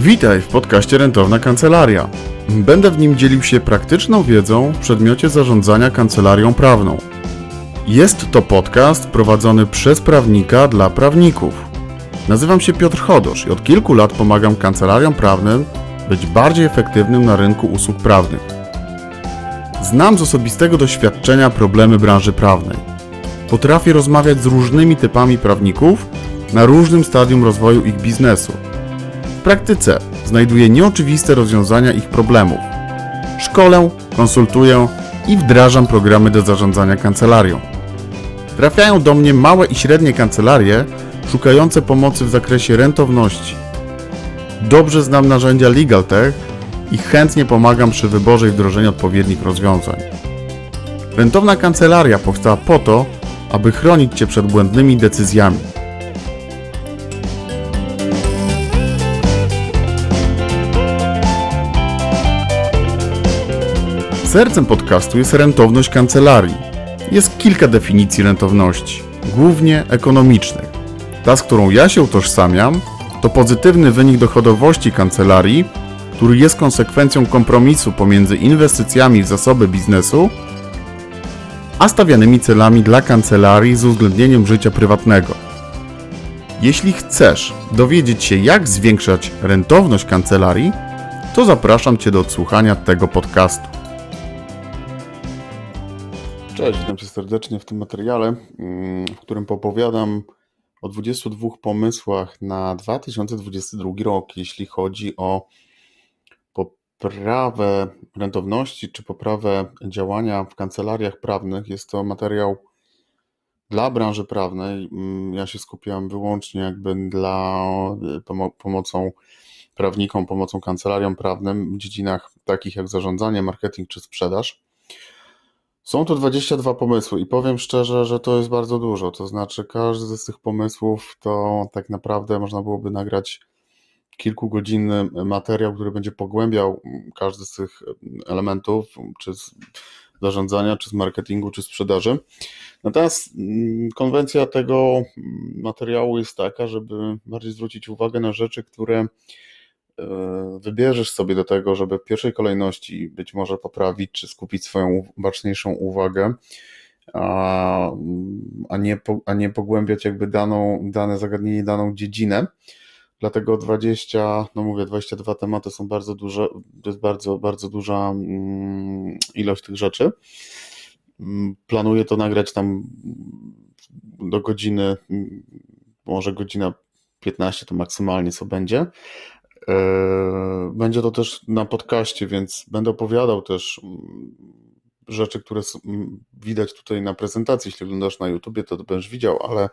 Witaj w podcaście Rentowna Kancelaria. Będę w nim dzielił się praktyczną wiedzą w przedmiocie zarządzania kancelarią prawną. Jest to podcast prowadzony przez prawnika dla prawników. Nazywam się Piotr Chodosz i od kilku lat pomagam kancelariom prawnym być bardziej efektywnym na rynku usług prawnych. Znam z osobistego doświadczenia problemy branży prawnej. Potrafię rozmawiać z różnymi typami prawników na różnym stadium rozwoju ich biznesu. W praktyce znajduję nieoczywiste rozwiązania ich problemów. Szkolę, konsultuję i wdrażam programy do zarządzania kancelarią. Trafiają do mnie małe i średnie kancelarie szukające pomocy w zakresie rentowności. Dobrze znam narzędzia LegalTech i chętnie pomagam przy wyborze i wdrożeniu odpowiednich rozwiązań. Rentowna kancelaria powstała po to, aby chronić Cię przed błędnymi decyzjami. Sercem podcastu jest rentowność kancelarii. Jest kilka definicji rentowności, głównie ekonomicznych. Ta, z którą ja się utożsamiam, to pozytywny wynik dochodowości kancelarii, który jest konsekwencją kompromisu pomiędzy inwestycjami w zasoby biznesu a stawianymi celami dla kancelarii z uwzględnieniem życia prywatnego. Jeśli chcesz dowiedzieć się, jak zwiększać rentowność kancelarii, to zapraszam Cię do odsłuchania tego podcastu. Cześć, witam Cię serdecznie w tym materiale, mm, w którym popowiadam o 22 pomysłach na 2022 rok, jeśli chodzi o poprawę rentowności czy poprawę działania w kancelariach prawnych. Jest to materiał dla branży prawnej. Mm, ja się skupiam wyłącznie jakby dla pomo pomocą prawnikom, pomocą kancelariom prawnym w dziedzinach takich jak zarządzanie, marketing czy sprzedaż. Są tu 22 pomysły i powiem szczerze, że to jest bardzo dużo. To znaczy, każdy z tych pomysłów to tak naprawdę można byłoby nagrać kilkugodzinny materiał, który będzie pogłębiał każdy z tych elementów, czy z zarządzania, czy z marketingu, czy sprzedaży. Natomiast mm, konwencja tego materiału jest taka, żeby bardziej zwrócić uwagę na rzeczy, które wybierzesz sobie do tego, żeby w pierwszej kolejności być może poprawić czy skupić swoją baczniejszą uwagę, a, a, nie, a nie pogłębiać jakby daną, dane zagadnienie, daną dziedzinę. Dlatego 20, no mówię, 22 tematy są bardzo duże, to jest bardzo, bardzo duża mm, ilość tych rzeczy. Mm, planuję to nagrać tam do godziny, może godzina 15 to maksymalnie co będzie, E, będzie to też na podcaście, więc będę opowiadał też mm, rzeczy, które widać tutaj na prezentacji. Jeśli oglądasz na YouTubie, to będziesz widział, ale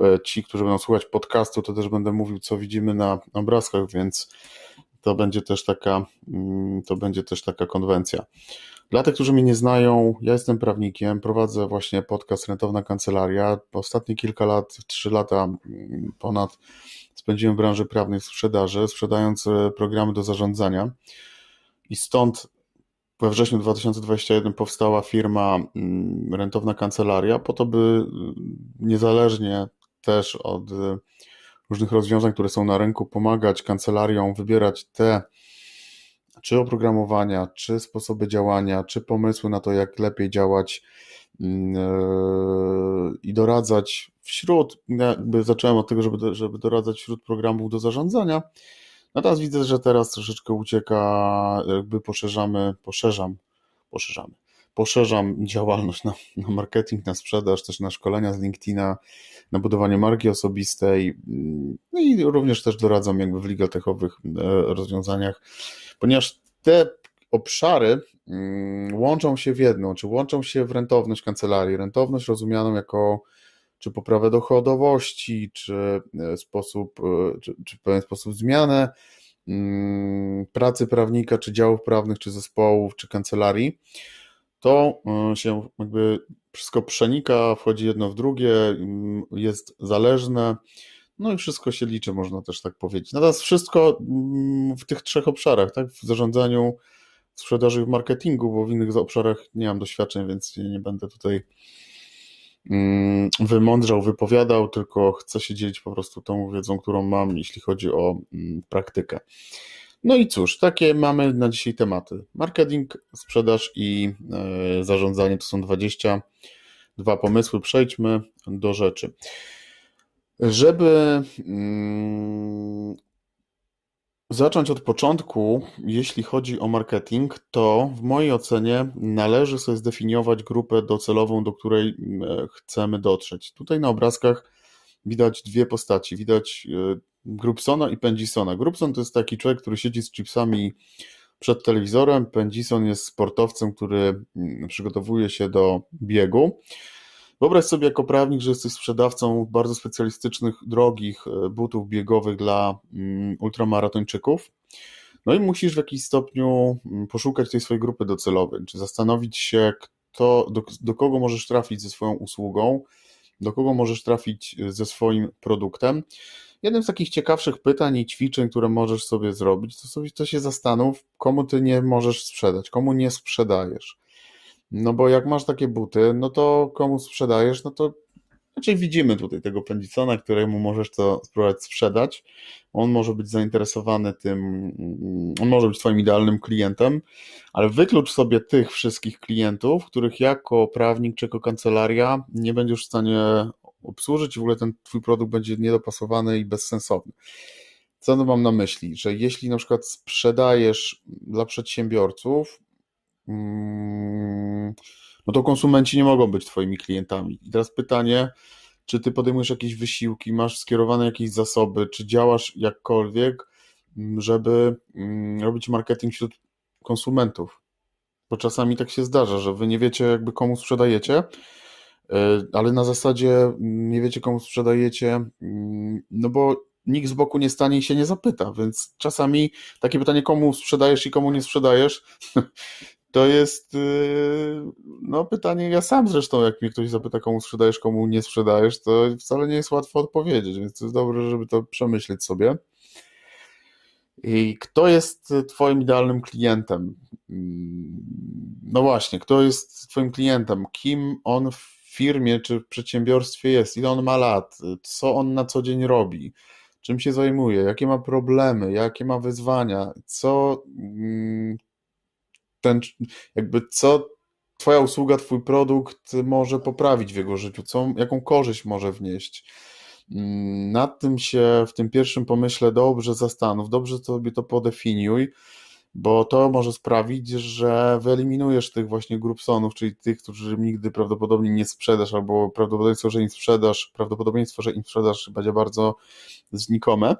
e, ci, którzy będą słuchać podcastu, to też będę mówił, co widzimy na obrazkach, więc to będzie też taka, mm, to będzie też taka konwencja. Dla tych, którzy mnie nie znają, ja jestem prawnikiem, prowadzę właśnie podcast Rentowna Kancelaria. Ostatnie kilka lat, trzy lata mm, ponad spędziłem w branży prawnej w sprzedaży, sprzedając e, programy do zarządzania. I stąd we wrześniu 2021 powstała firma mm, Rentowna Kancelaria, po to, by mm, niezależnie też od e, różnych rozwiązań, które są na rynku, pomagać kancelariom wybierać te czy oprogramowania, czy sposoby działania, czy pomysły na to, jak lepiej działać mm, e, i doradzać wśród, jakby zacząłem od tego, żeby, żeby doradzać wśród programów do zarządzania. Natomiast widzę, że teraz troszeczkę ucieka, jakby poszerzamy, poszerzam, poszerzamy, poszerzam działalność na, na marketing, na sprzedaż, też na szkolenia z LinkedIna, na budowanie marki osobistej no i również też doradzam jakby w legaltechowych e, rozwiązaniach, ponieważ te obszary mm, łączą się w jedną, czy łączą się w rentowność kancelarii. Rentowność rozumianą jako czy poprawę dochodowości, czy e, sposób, e, czy, czy w pewien sposób zmianę mm, pracy prawnika, czy działów prawnych, czy zespołów, czy kancelarii, to e, się jakby wszystko przenika, wchodzi jedno w drugie, mm, jest zależne, no i wszystko się liczy, można też tak powiedzieć. Natomiast wszystko mm, w tych trzech obszarach, tak, w zarządzaniu, sprzedaży i w marketingu, bo w innych obszarach nie mam doświadczeń, więc nie będę tutaj wymądrzał, wypowiadał, tylko chcę się dzielić po prostu tą wiedzą, którą mam, jeśli chodzi o mm, praktykę. No i cóż, takie mamy na dzisiaj tematy. Marketing, sprzedaż i e, zarządzanie to są 22 pomysły. Przejdźmy do rzeczy. Żeby mm, zacząć od początku, jeśli chodzi o marketing, to w mojej ocenie należy sobie zdefiniować grupę docelową, do której mm, chcemy dotrzeć. Tutaj na obrazkach widać dwie postaci. Widać e, Grubsona i Pendisona. Grubson to jest taki człowiek, który siedzi z chipsami przed telewizorem. Pendison jest sportowcem, który mm, przygotowuje się do biegu. Wyobraź sobie jako prawnik, że jesteś sprzedawcą bardzo specjalistycznych, drogich e, butów biegowych dla mm, ultramaratończyków. No i musisz w jakiś stopniu mm, poszukać tej swojej grupy docelowej, czy zastanowić się, kto, do, do kogo możesz trafić ze swoją usługą, do kogo możesz trafić e, ze swoim produktem. Jednym z takich ciekawszych pytań i ćwiczeń, które możesz sobie zrobić, to sobie to się zastanów, komu ty nie możesz sprzedać, komu nie sprzedajesz. No bo jak masz takie buty, no to komu sprzedajesz, no to raczej widzimy tutaj tego Pendicona, któremu możesz to spróbować sprzedać. On może być zainteresowany tym, on może być Twoim idealnym klientem, ale wyklucz sobie tych wszystkich klientów, których jako prawnik czy jako kancelaria nie będziesz w stanie obsłużyć i w ogóle ten Twój produkt będzie niedopasowany i bezsensowny. Co mam na myśli? Że jeśli na przykład sprzedajesz dla przedsiębiorców, mm, no to konsumenci nie mogą być Twoimi klientami. I teraz pytanie, czy Ty podejmujesz jakieś wysiłki, masz skierowane jakieś zasoby, czy działasz jakkolwiek, mm, żeby mm, robić marketing wśród konsumentów? Bo czasami tak się zdarza, że Wy nie wiecie, jakby komu sprzedajecie, E, ale na zasadzie nie wiecie, komu sprzedajecie, mm, no bo nikt z boku nie stanie i się nie zapyta, więc czasami takie pytanie, komu sprzedajesz i komu nie sprzedajesz, to jest y, no pytanie, ja sam zresztą, jak mnie ktoś zapyta, komu sprzedajesz, komu nie sprzedajesz, to wcale nie jest łatwo odpowiedzieć, więc to jest dobre, żeby to przemyśleć sobie. I kto jest Twoim idealnym klientem? Mm, no właśnie, kto jest Twoim klientem? Kim on w firmie czy w przedsiębiorstwie jest, ile on ma lat, co on na co dzień robi, czym się zajmuje, jakie ma problemy, jakie ma wyzwania, co mm, ten, jakby co Twoja usługa, Twój produkt może poprawić w jego życiu, co, jaką korzyść może wnieść. Mm, nad tym się w tym pierwszym pomyśle dobrze zastanów, dobrze sobie to podefiniuj bo to może sprawić, że wyeliminujesz tych właśnie grupsonów, czyli tych, którzy nigdy prawdopodobnie nie sprzedasz, albo prawdopodobieństwo, że im sprzedasz, prawdopodobieństwo, że im sprzedasz będzie bardzo znikome.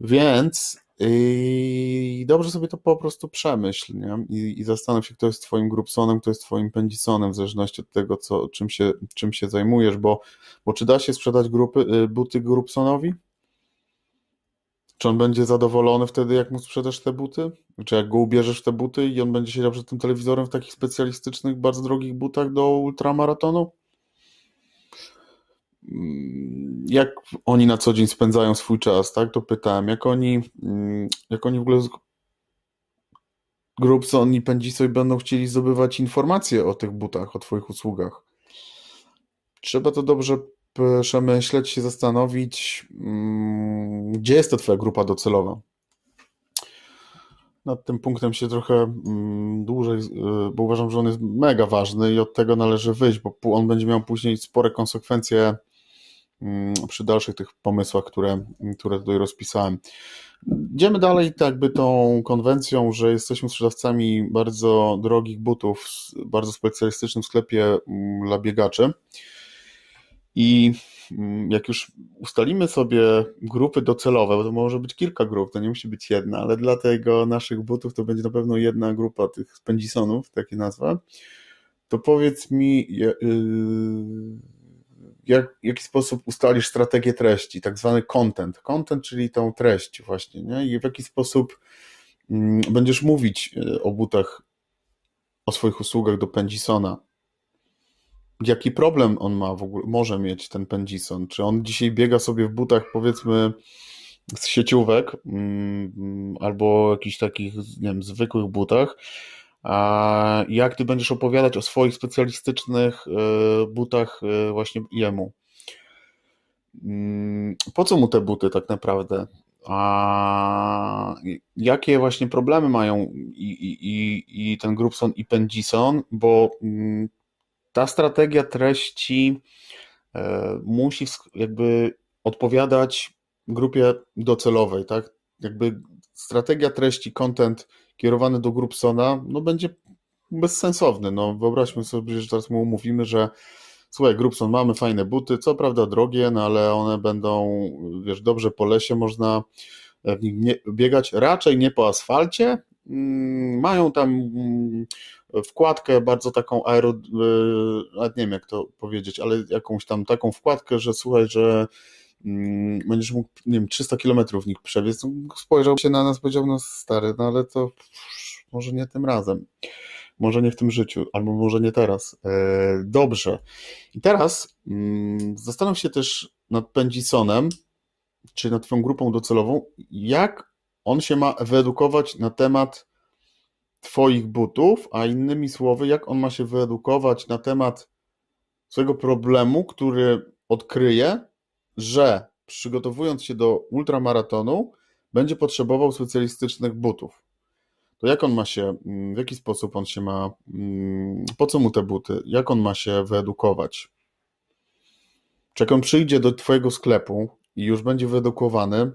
Więc yy, dobrze sobie to po prostu przemyśl nie? I, i zastanów się, kto jest twoim grupsonem, kto jest twoim pędzisonem, w zależności od tego, co, czym, się, czym się zajmujesz, bo, bo czy da się sprzedać grupy, yy, buty grupsonowi? Czy on będzie zadowolony wtedy, jak mu sprzedasz te buty? Czy jak go ubierzesz w te buty i on będzie siedział przed tym telewizorem w takich specjalistycznych, bardzo drogich butach do ultramaratonu? Mm, jak oni na co dzień spędzają swój czas, tak? To pytałem. Jak oni, mm, jak oni w ogóle Grubson i Pędzisoy będą chcieli zdobywać informacje o tych butach, o Twoich usługach? Trzeba to dobrze przemyśleć, się zastanowić, mm, gdzie jest ta Twoja grupa docelowa. Nad tym punktem się trochę dłużej, y, bo uważam, że on jest mega ważny i od tego należy wyjść, bo on będzie miał później spore konsekwencje przy dalszych tych pomysłach, które, które tutaj rozpisałem. Idziemy dalej tak jakby tą konwencją, że jesteśmy sprzedawcami bardzo drogich butów w bardzo specjalistycznym sklepie dla biegaczy. I mm, jak już ustalimy sobie grupy docelowe, bo to może być kilka grup, to nie musi być jedna, ale dla tego naszych butów to będzie na pewno jedna grupa tych spędzisonów, takie nazwa, to powiedz mi, y, jak, w jaki sposób ustalisz strategię treści, tak zwany content. Content, czyli tą treść właśnie, nie? I w jaki sposób mm, będziesz mówić y, o butach, o swoich usługach do Pendisona, jaki problem on ma w ogóle, może mieć ten Pendison? Czy on dzisiaj biega sobie w butach, powiedzmy, z sieciówek, mm, albo jakichś takich, nie wiem, zwykłych butach, jak ty będziesz opowiadać o swoich specjalistycznych e, butach e, właśnie jemu. Mm, po co mu te buty tak naprawdę? A jakie właśnie problemy mają i, i, i ten Grubson i Pendison, bo mm, ta strategia treści e, musi jakby odpowiadać grupie docelowej, tak? Jakby strategia treści, content kierowany do Grubsona, no będzie bezsensowny. No wyobraźmy sobie, że teraz mu mówimy, że słuchaj, Grubson, mamy fajne buty, co prawda drogie, no ale one będą, wiesz, dobrze po lesie można w nich nie, biegać, raczej nie po asfalcie. Mm, mają tam mm, wkładkę bardzo taką aero, e, nie wiem jak to powiedzieć, ale jakąś tam taką wkładkę, że słuchaj, że będziesz mógł, nie wiem, 300 km w nich przebiec. Spojrzał się na nas, powiedział, no stary, no ale to może nie tym razem. Może nie w tym życiu, albo może nie teraz. E, dobrze. I teraz mm, zastanów się też nad Pendisonem, czy nad Twoją grupą docelową, jak on się ma wyedukować na temat Twoich butów, a innymi słowy, jak on ma się wyedukować na temat swojego problemu, który odkryje, że przygotowując się do ultramaratonu, będzie potrzebował specjalistycznych butów to jak on ma się, mm, w jaki sposób on się ma, mm, po co mu te buty, jak on ma się wyedukować? Czy jak on przyjdzie do Twojego sklepu i już będzie wyedukowany,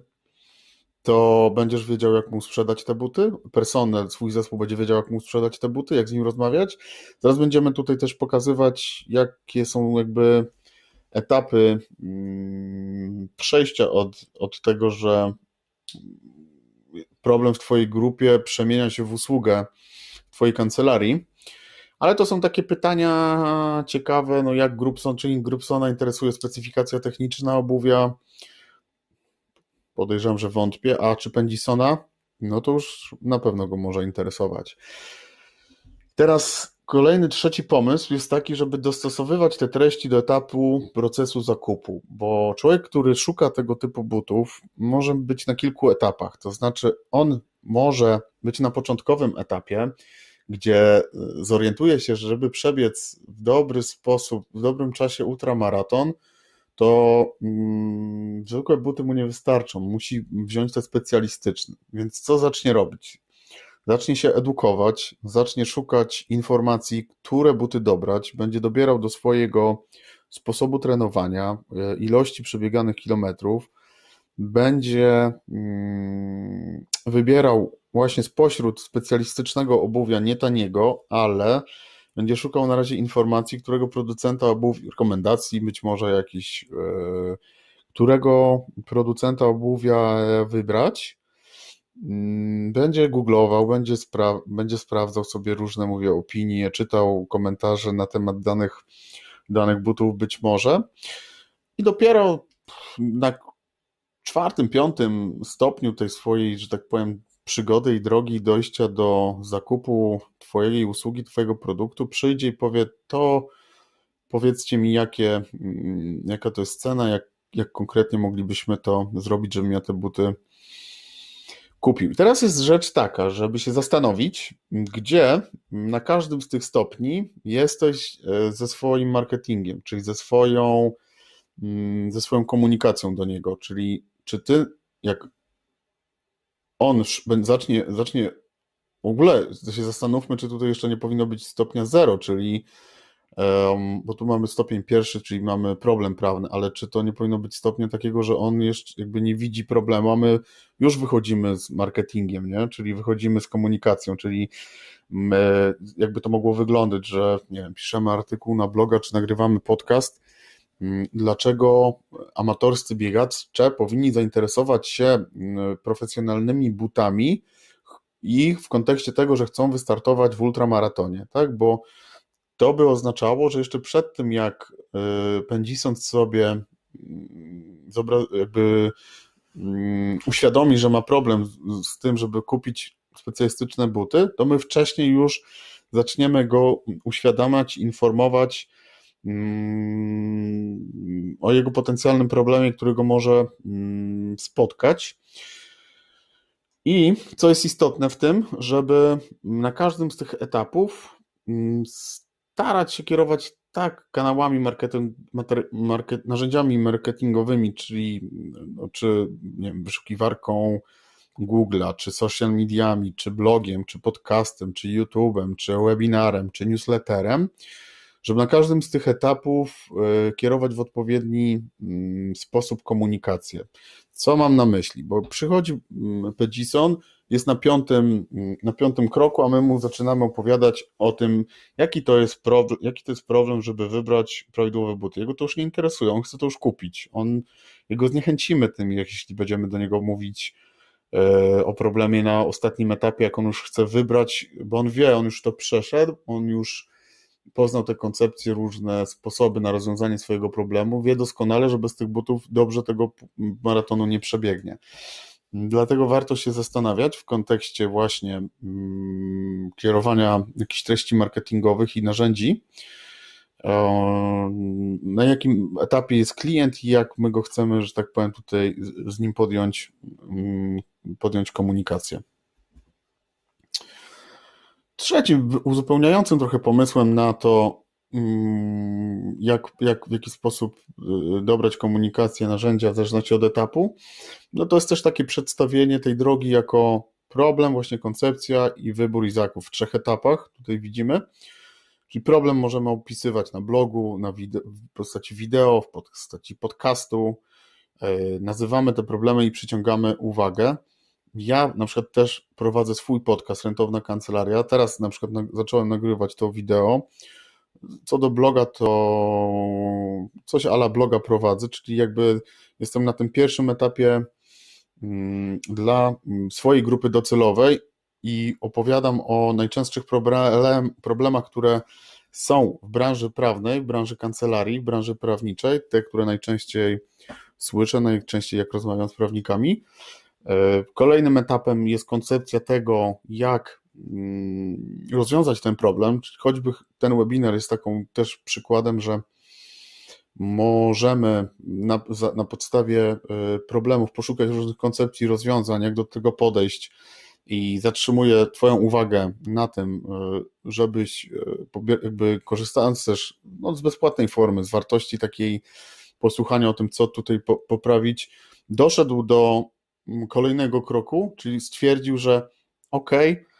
to będziesz wiedział, jak mu sprzedać te buty. Personel, swój zespół będzie wiedział, jak mu sprzedać te buty, jak z nim rozmawiać. Zaraz będziemy tutaj też pokazywać, jakie są jakby etapy mm, przejścia od, od tego, że problem w Twojej grupie przemienia się w usługę Twojej kancelarii. Ale to są takie pytania ciekawe, no jak Grupson, czy Grupsona interesuje specyfikacja techniczna obuwia? Podejrzewam, że wątpię. A czy Pendisona? No to już na pewno go może interesować. Teraz Kolejny, trzeci pomysł jest taki, żeby dostosowywać te treści do etapu procesu zakupu, bo człowiek, który szuka tego typu butów, może być na kilku etapach. To znaczy, on może być na początkowym etapie, gdzie zorientuje się, że żeby przebiec w dobry sposób, w dobrym czasie ultramaraton, to mm, zwykłe buty mu nie wystarczą. Musi wziąć te specjalistyczne. Więc co zacznie robić? Zacznie się edukować, zacznie szukać informacji, które buty dobrać, będzie dobierał do swojego sposobu trenowania, e, ilości przebieganych kilometrów, będzie mm, wybierał właśnie spośród specjalistycznego obuwia, nie taniego, ale będzie szukał na razie informacji, którego producenta obuwia, rekomendacji, być może jakiś, e, którego producenta obuwia wybrać. Mm, będzie googlował, będzie, spra będzie sprawdzał sobie różne, mówię, opinie, czytał komentarze na temat danych, danych butów być może. I dopiero na czwartym, piątym stopniu tej swojej, że tak powiem, przygody i drogi dojścia do zakupu Twojej usługi, Twojego produktu przyjdzie i powie to powiedzcie mi jakie, mm, jaka to jest cena, jak, jak konkretnie moglibyśmy to zrobić, żebym ja te buty kupił. Teraz jest rzecz taka, żeby się zastanowić, gdzie na każdym z tych stopni jesteś e, ze swoim marketingiem, czyli ze swoją, mm, ze swoją komunikacją do niego, czyli czy ty, jak on zacznie, zacznie w ogóle się zastanówmy, czy tutaj jeszcze nie powinno być stopnia zero, czyli bo tu mamy stopień pierwszy, czyli mamy problem prawny, ale czy to nie powinno być stopnia takiego, że on jeszcze jakby nie widzi problemu, a my już wychodzimy z marketingiem, nie? czyli wychodzimy z komunikacją, czyli my, jakby to mogło wyglądać, że nie wiem, piszemy artykuł na bloga, czy nagrywamy podcast, mm, dlaczego amatorscy biegacze powinni zainteresować się mm, profesjonalnymi butami i w kontekście tego, że chcą wystartować w ultramaratonie, tak, bo to by oznaczało, że jeszcze przed tym, jak y, pędzisąc sobie mm, jakby mm, uświadomi, że ma problem z tym, żeby kupić specjalistyczne buty, to my wcześniej już zaczniemy go uświadamiać, informować mm, o jego potencjalnym problemie, którego może spotkać. I co jest istotne w tym, żeby na każdym z tych etapów starać się kierować tak kanałami marketing, market, narzędziami marketingowymi, czyli no, czy nie wiem, wyszukiwarką Google'a, czy social mediami, czy blogiem, czy podcastem, czy YouTube'em, czy webinarem, czy newsletterem, żeby na każdym z tych etapów e, kierować w odpowiedni mm, sposób komunikację. Co mam na myśli? Bo przychodzi mm, Pedison, jest na piątym, na piątym kroku, a my mu zaczynamy opowiadać o tym, jaki to, jest problem, jaki to jest problem, żeby wybrać prawidłowe buty. Jego to już nie interesuje, on chce to już kupić. On, jego zniechęcimy tym, jeśli będziemy do niego mówić e, o problemie na ostatnim etapie, jak on już chce wybrać, bo on wie, on już to przeszedł, on już poznał te koncepcje, różne sposoby na rozwiązanie swojego problemu, wie doskonale, że bez tych butów dobrze tego maratonu nie przebiegnie. Dlatego warto się zastanawiać w kontekście właśnie mm, kierowania jakichś treści marketingowych i narzędzi, na jakim etapie jest klient i jak my go chcemy, że tak powiem, tutaj z nim podjąć, mm, podjąć komunikację. Trzecim, uzupełniającym trochę pomysłem na to, jak, jak w jaki sposób y, dobrać komunikację, narzędzia w zależności od etapu, no to jest też takie przedstawienie tej drogi jako problem, właśnie koncepcja i wybór Izaków w trzech etapach, tutaj widzimy. Czyli problem możemy opisywać na blogu, na wideo, w postaci wideo, w postaci podcastu. Y, nazywamy te problemy i przyciągamy uwagę ja na przykład też prowadzę swój podcast Rentowna Kancelaria. Teraz na przykład zacząłem nagrywać to wideo. Co do bloga, to coś ala bloga prowadzę, czyli jakby jestem na tym pierwszym etapie mm, dla mm, swojej grupy docelowej i opowiadam o najczęstszych problem, problemach, które są w branży prawnej, w branży kancelarii, w branży prawniczej, te, które najczęściej słyszę, najczęściej jak rozmawiam z prawnikami. E, kolejnym etapem jest koncepcja tego, jak rozwiązać ten problem, choćby ten webinar jest taką też przykładem, że możemy na, na podstawie e, problemów poszukać różnych koncepcji, rozwiązań, jak do tego podejść. I zatrzymuję Twoją uwagę na tym, e, żebyś jakby korzystając też no, z bezpłatnej formy, z wartości takiej posłuchania o tym, co tutaj poprawić, doszedł do kolejnego kroku, czyli stwierdził, że okej, okay, mm,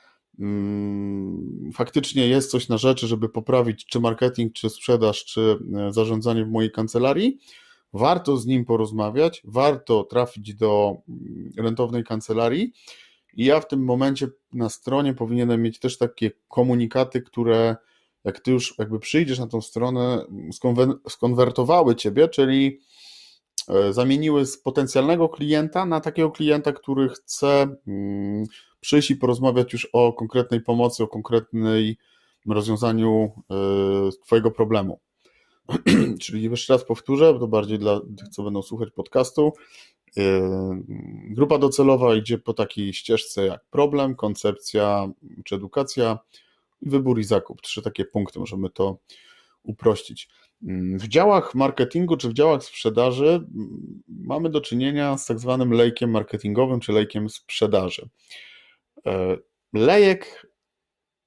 faktycznie jest coś na rzeczy, żeby poprawić czy marketing, czy sprzedaż, czy e, zarządzanie w mojej kancelarii. Warto z nim porozmawiać, warto trafić do mm, rentownej kancelarii. I ja w tym momencie na stronie powinienem mieć też takie komunikaty, które jak ty już jakby przyjdziesz na tą stronę, skonwertowały ciebie, czyli E, zamieniły z potencjalnego klienta na takiego klienta, który chce mm, przyjść i porozmawiać już o konkretnej pomocy, o konkretnej rozwiązaniu e, Twojego problemu. Czyli jeszcze raz powtórzę, to bardziej dla tych, co będą słuchać podcastu. E, grupa docelowa idzie po takiej ścieżce jak problem, koncepcja czy edukacja, wybór i zakup. Trzy takie punkty, możemy to uprościć. W działach marketingu czy w działach sprzedaży mm, mamy do czynienia z tak zwanym lejkiem marketingowym czy lejkiem sprzedaży. E, lejek,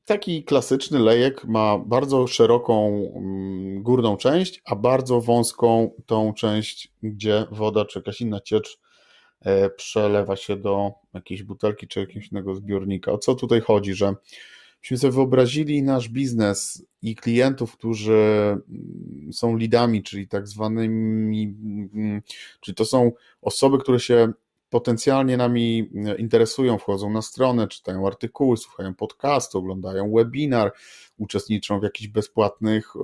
taki klasyczny lejek ma bardzo szeroką mm, górną część, a bardzo wąską tą część, gdzie woda czy jakaś inna ciecz e, przelewa się do jakiejś butelki czy jakiegoś innego zbiornika. O co tutaj chodzi, że Myśmy sobie wyobrazili nasz biznes i klientów, którzy mm, są lidami, czyli tak zwanymi, mm, czyli to są osoby, które się potencjalnie nami mm, interesują, wchodzą na stronę, czytają artykuły, słuchają podcastu, oglądają webinar, uczestniczą w jakichś bezpłatnych e,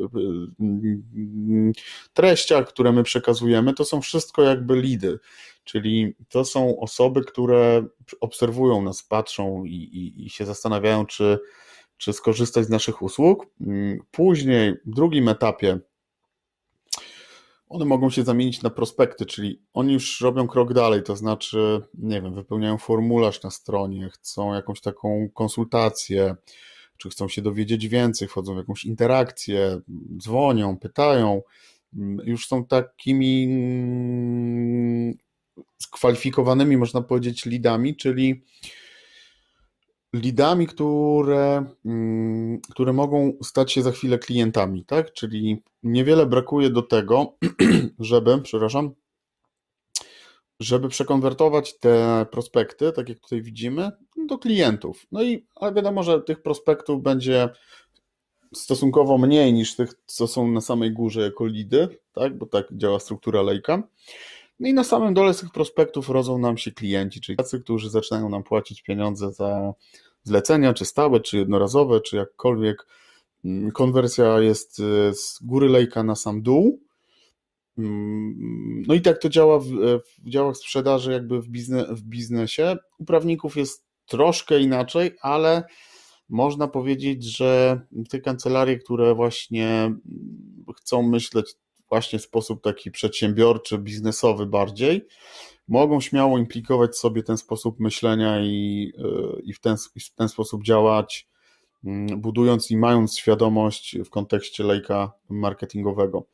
e, treściach, które my przekazujemy, to są wszystko jakby lidy, czyli to są osoby, które obserwują nas, patrzą i, i, i się zastanawiają, czy, czy skorzystać z naszych usług. Mm, później, w drugim etapie, one mogą się zamienić na prospekty, czyli oni już robią krok dalej, to znaczy, nie wiem, wypełniają formularz na stronie, chcą jakąś taką konsultację, czy chcą się dowiedzieć więcej, wchodzą w jakąś interakcję, dzwonią, pytają, już są takimi skwalifikowanymi, można powiedzieć, lidami, czyli lidami, które, mm, które mogą stać się za chwilę klientami, tak? Czyli niewiele brakuje do tego, żeby, przepraszam, żeby przekonwertować te prospekty, tak jak tutaj widzimy, do klientów. No i ale wiadomo, że tych prospektów będzie stosunkowo mniej niż tych, co są na samej górze jako lidy, tak? bo tak działa struktura lejka. No i na samym dole z tych prospektów rodzą nam się klienci, czyli tacy, którzy zaczynają nam płacić pieniądze za zlecenia, czy stałe, czy jednorazowe, czy jakkolwiek. Mm, konwersja jest e, z góry lejka na sam dół. Mm, no i tak to działa w, w działach sprzedaży, jakby w, w biznesie. U prawników jest troszkę inaczej, ale można powiedzieć, że te kancelarie, które właśnie chcą myśleć właśnie w sposób taki przedsiębiorczy, biznesowy bardziej, mogą śmiało implikować sobie ten sposób myślenia i, i, w, ten, i w ten sposób działać, mm, budując i mając świadomość w kontekście lejka marketingowego.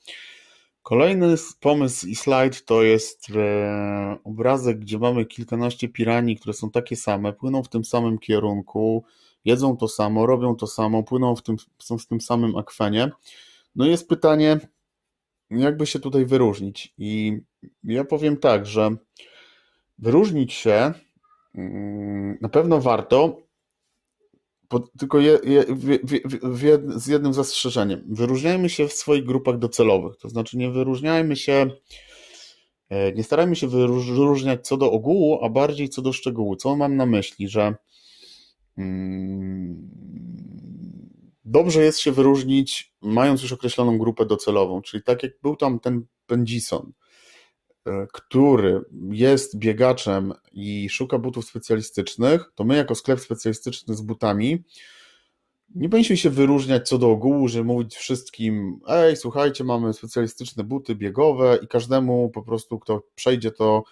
Kolejny pomysł i slajd to jest e, obrazek, gdzie mamy kilkanaście piranii, które są takie same, płyną w tym samym kierunku, jedzą to samo, robią to samo, płyną w tym, są w tym samym akwenie. No i jest pytanie, jakby się tutaj wyróżnić. I ja powiem tak, że wyróżnić się mm, na pewno warto, tylko je, je, z jednym zastrzeżeniem. Wyróżniajmy się w swoich grupach docelowych, to znaczy nie wyróżniajmy się, e, nie starajmy się wyróżniać co do ogółu, a bardziej co do szczegółu. Co mam na myśli, że mm, dobrze jest się wyróżnić, mając już określoną grupę docelową, czyli tak jak był tam ten Pendison, e, który jest biegaczem i szuka butów specjalistycznych, to my jako sklep specjalistyczny z butami nie powinniśmy się wyróżniać co do ogółu, że mówić wszystkim, ej, słuchajcie, mamy specjalistyczne buty biegowe i każdemu po prostu, kto przejdzie, to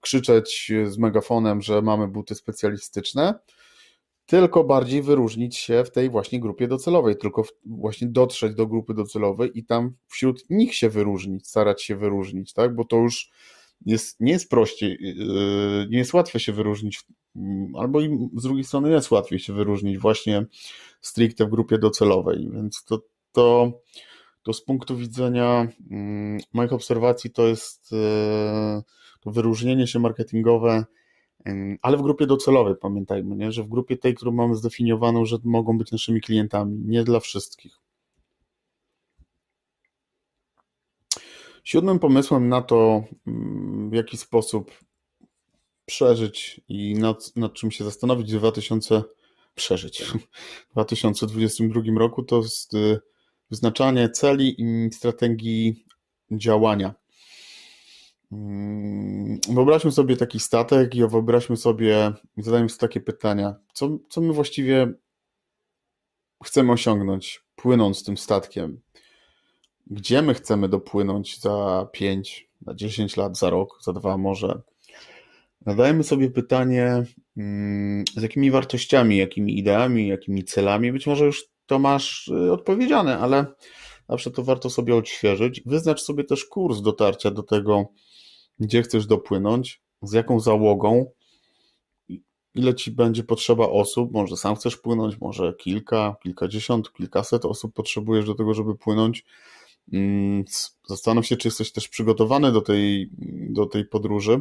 krzyczeć z megafonem, że mamy buty specjalistyczne tylko bardziej wyróżnić się w tej właśnie grupie docelowej, tylko właśnie dotrzeć do grupy docelowej i tam wśród nich się wyróżnić, starać się wyróżnić, tak? Bo to już jest, nie jest prościej, yy, nie jest łatwe się wyróżnić, mm, albo i z drugiej strony jest łatwiej się wyróżnić właśnie stricte w grupie docelowej, więc to, to, to z punktu widzenia mm, moich obserwacji to jest yy, to wyróżnienie się marketingowe ale w grupie docelowej pamiętajmy, nie? że w grupie tej, którą mamy zdefiniowaną, że mogą być naszymi klientami, nie dla wszystkich. Siódmym pomysłem na to, mm, w jaki sposób przeżyć i nad, nad czym się zastanowić w 2000, przeżyć, w 2022 roku, to jest y, wyznaczanie celi i strategii działania. Mm, wyobraźmy sobie taki statek i wyobraźmy sobie, zadajmy sobie takie pytania, co, co my właściwie chcemy osiągnąć, płynąc tym statkiem? Gdzie my chcemy dopłynąć za 5, za 10 lat, za rok, za dwa może? Zadajmy sobie pytanie, mm, z jakimi wartościami, jakimi ideami, jakimi celami. Być może już to masz y, odpowiedziane, ale zawsze to warto sobie odświeżyć. Wyznacz sobie też kurs dotarcia do tego, gdzie chcesz dopłynąć, z jaką załogą, ile ci będzie potrzeba osób, może sam chcesz płynąć, może kilka, kilkadziesiąt, kilkaset osób potrzebujesz do tego, żeby płynąć. Mm, zastanów się, czy jesteś też przygotowany do tej, do tej podróży,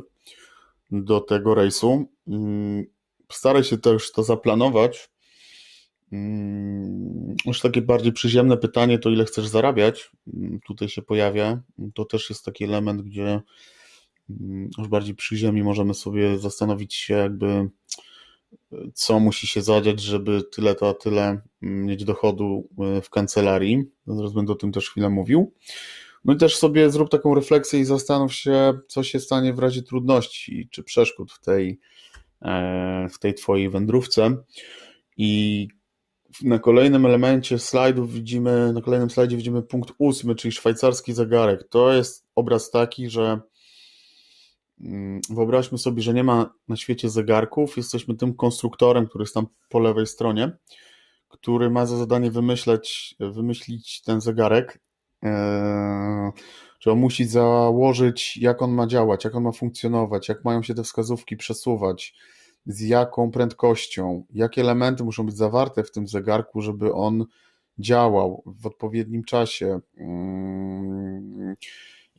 do tego rejsu. Mm, staraj się też to zaplanować. Mm, już takie bardziej przyziemne pytanie, to ile chcesz zarabiać, tutaj się pojawia. To też jest taki element, gdzie już bardziej przy ziemi możemy sobie zastanowić się, jakby co musi się zadziać, żeby tyle to a tyle mm, mieć dochodu e, w kancelarii. Zaraz będę o tym też chwilę mówił. No i też sobie zrób taką refleksję i zastanów się, co się stanie w razie trudności czy przeszkód w tej, e, w tej twojej wędrówce. I na kolejnym elemencie slajdów widzimy, na kolejnym slajdzie widzimy punkt ósmy, czyli szwajcarski zegarek. To jest obraz taki, że wyobraźmy sobie, że nie ma na świecie zegarków, jesteśmy tym konstruktorem, który jest tam po lewej stronie, który ma za zadanie wymyśleć, wymyślić ten zegarek. Eee, Czy on musi założyć, jak on ma działać, jak on ma funkcjonować, jak mają się te wskazówki przesuwać, z jaką prędkością, jakie elementy muszą być zawarte w tym zegarku, żeby on działał w odpowiednim czasie. Mm.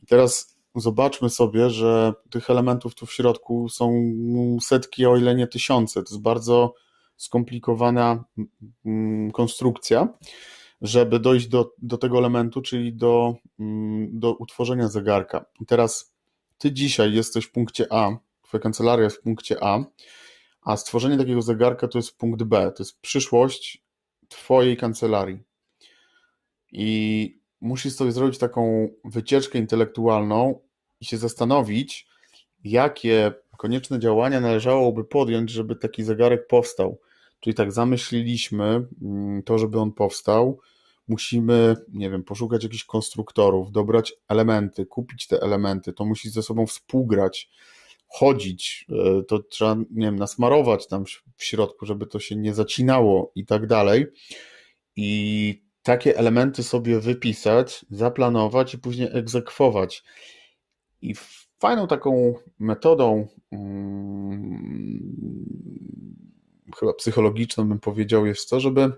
I teraz zobaczmy sobie, że tych elementów tu w środku są setki, o ile nie tysiące. To jest bardzo skomplikowana konstrukcja, żeby dojść do, do tego elementu, czyli do, do utworzenia zegarka. Teraz ty dzisiaj jesteś w punkcie A, twoja kancelaria jest w punkcie A, a stworzenie takiego zegarka to jest punkt B, to jest przyszłość twojej kancelarii. I musisz sobie zrobić taką wycieczkę intelektualną i się zastanowić, jakie konieczne działania należałoby podjąć, żeby taki zegarek powstał. Czyli tak zamyśliliśmy mm, to, żeby on powstał. Musimy, nie wiem, poszukać jakichś konstruktorów, dobrać elementy, kupić te elementy. To musi ze sobą współgrać, chodzić. E, to trzeba, nie wiem, nasmarować tam w środku, żeby to się nie zacinało i tak dalej. I takie elementy sobie wypisać, zaplanować i później egzekwować. I fajną taką metodą, hmm, chyba psychologiczną bym powiedział, jest to, żeby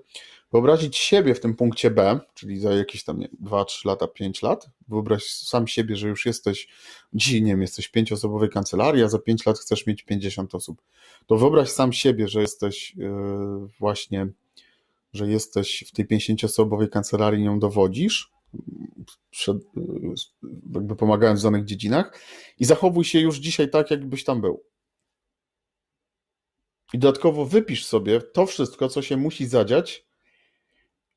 wyobrazić siebie w tym punkcie B, czyli za jakieś tam 2-3 lata, 5 lat, wyobraź sam siebie, że już jesteś, dzisiaj nie wiem, jesteś pięcioosobowej kancelarii, a za 5 lat chcesz mieć 50 osób. To wyobraź sam siebie, że jesteś yy, właśnie, że jesteś w tej 50-osobowej kancelarii, nią dowodzisz, przed, jakby pomagając w danych dziedzinach i zachowuj się już dzisiaj tak, jakbyś tam był. I dodatkowo wypisz sobie to wszystko, co się musi zadziać,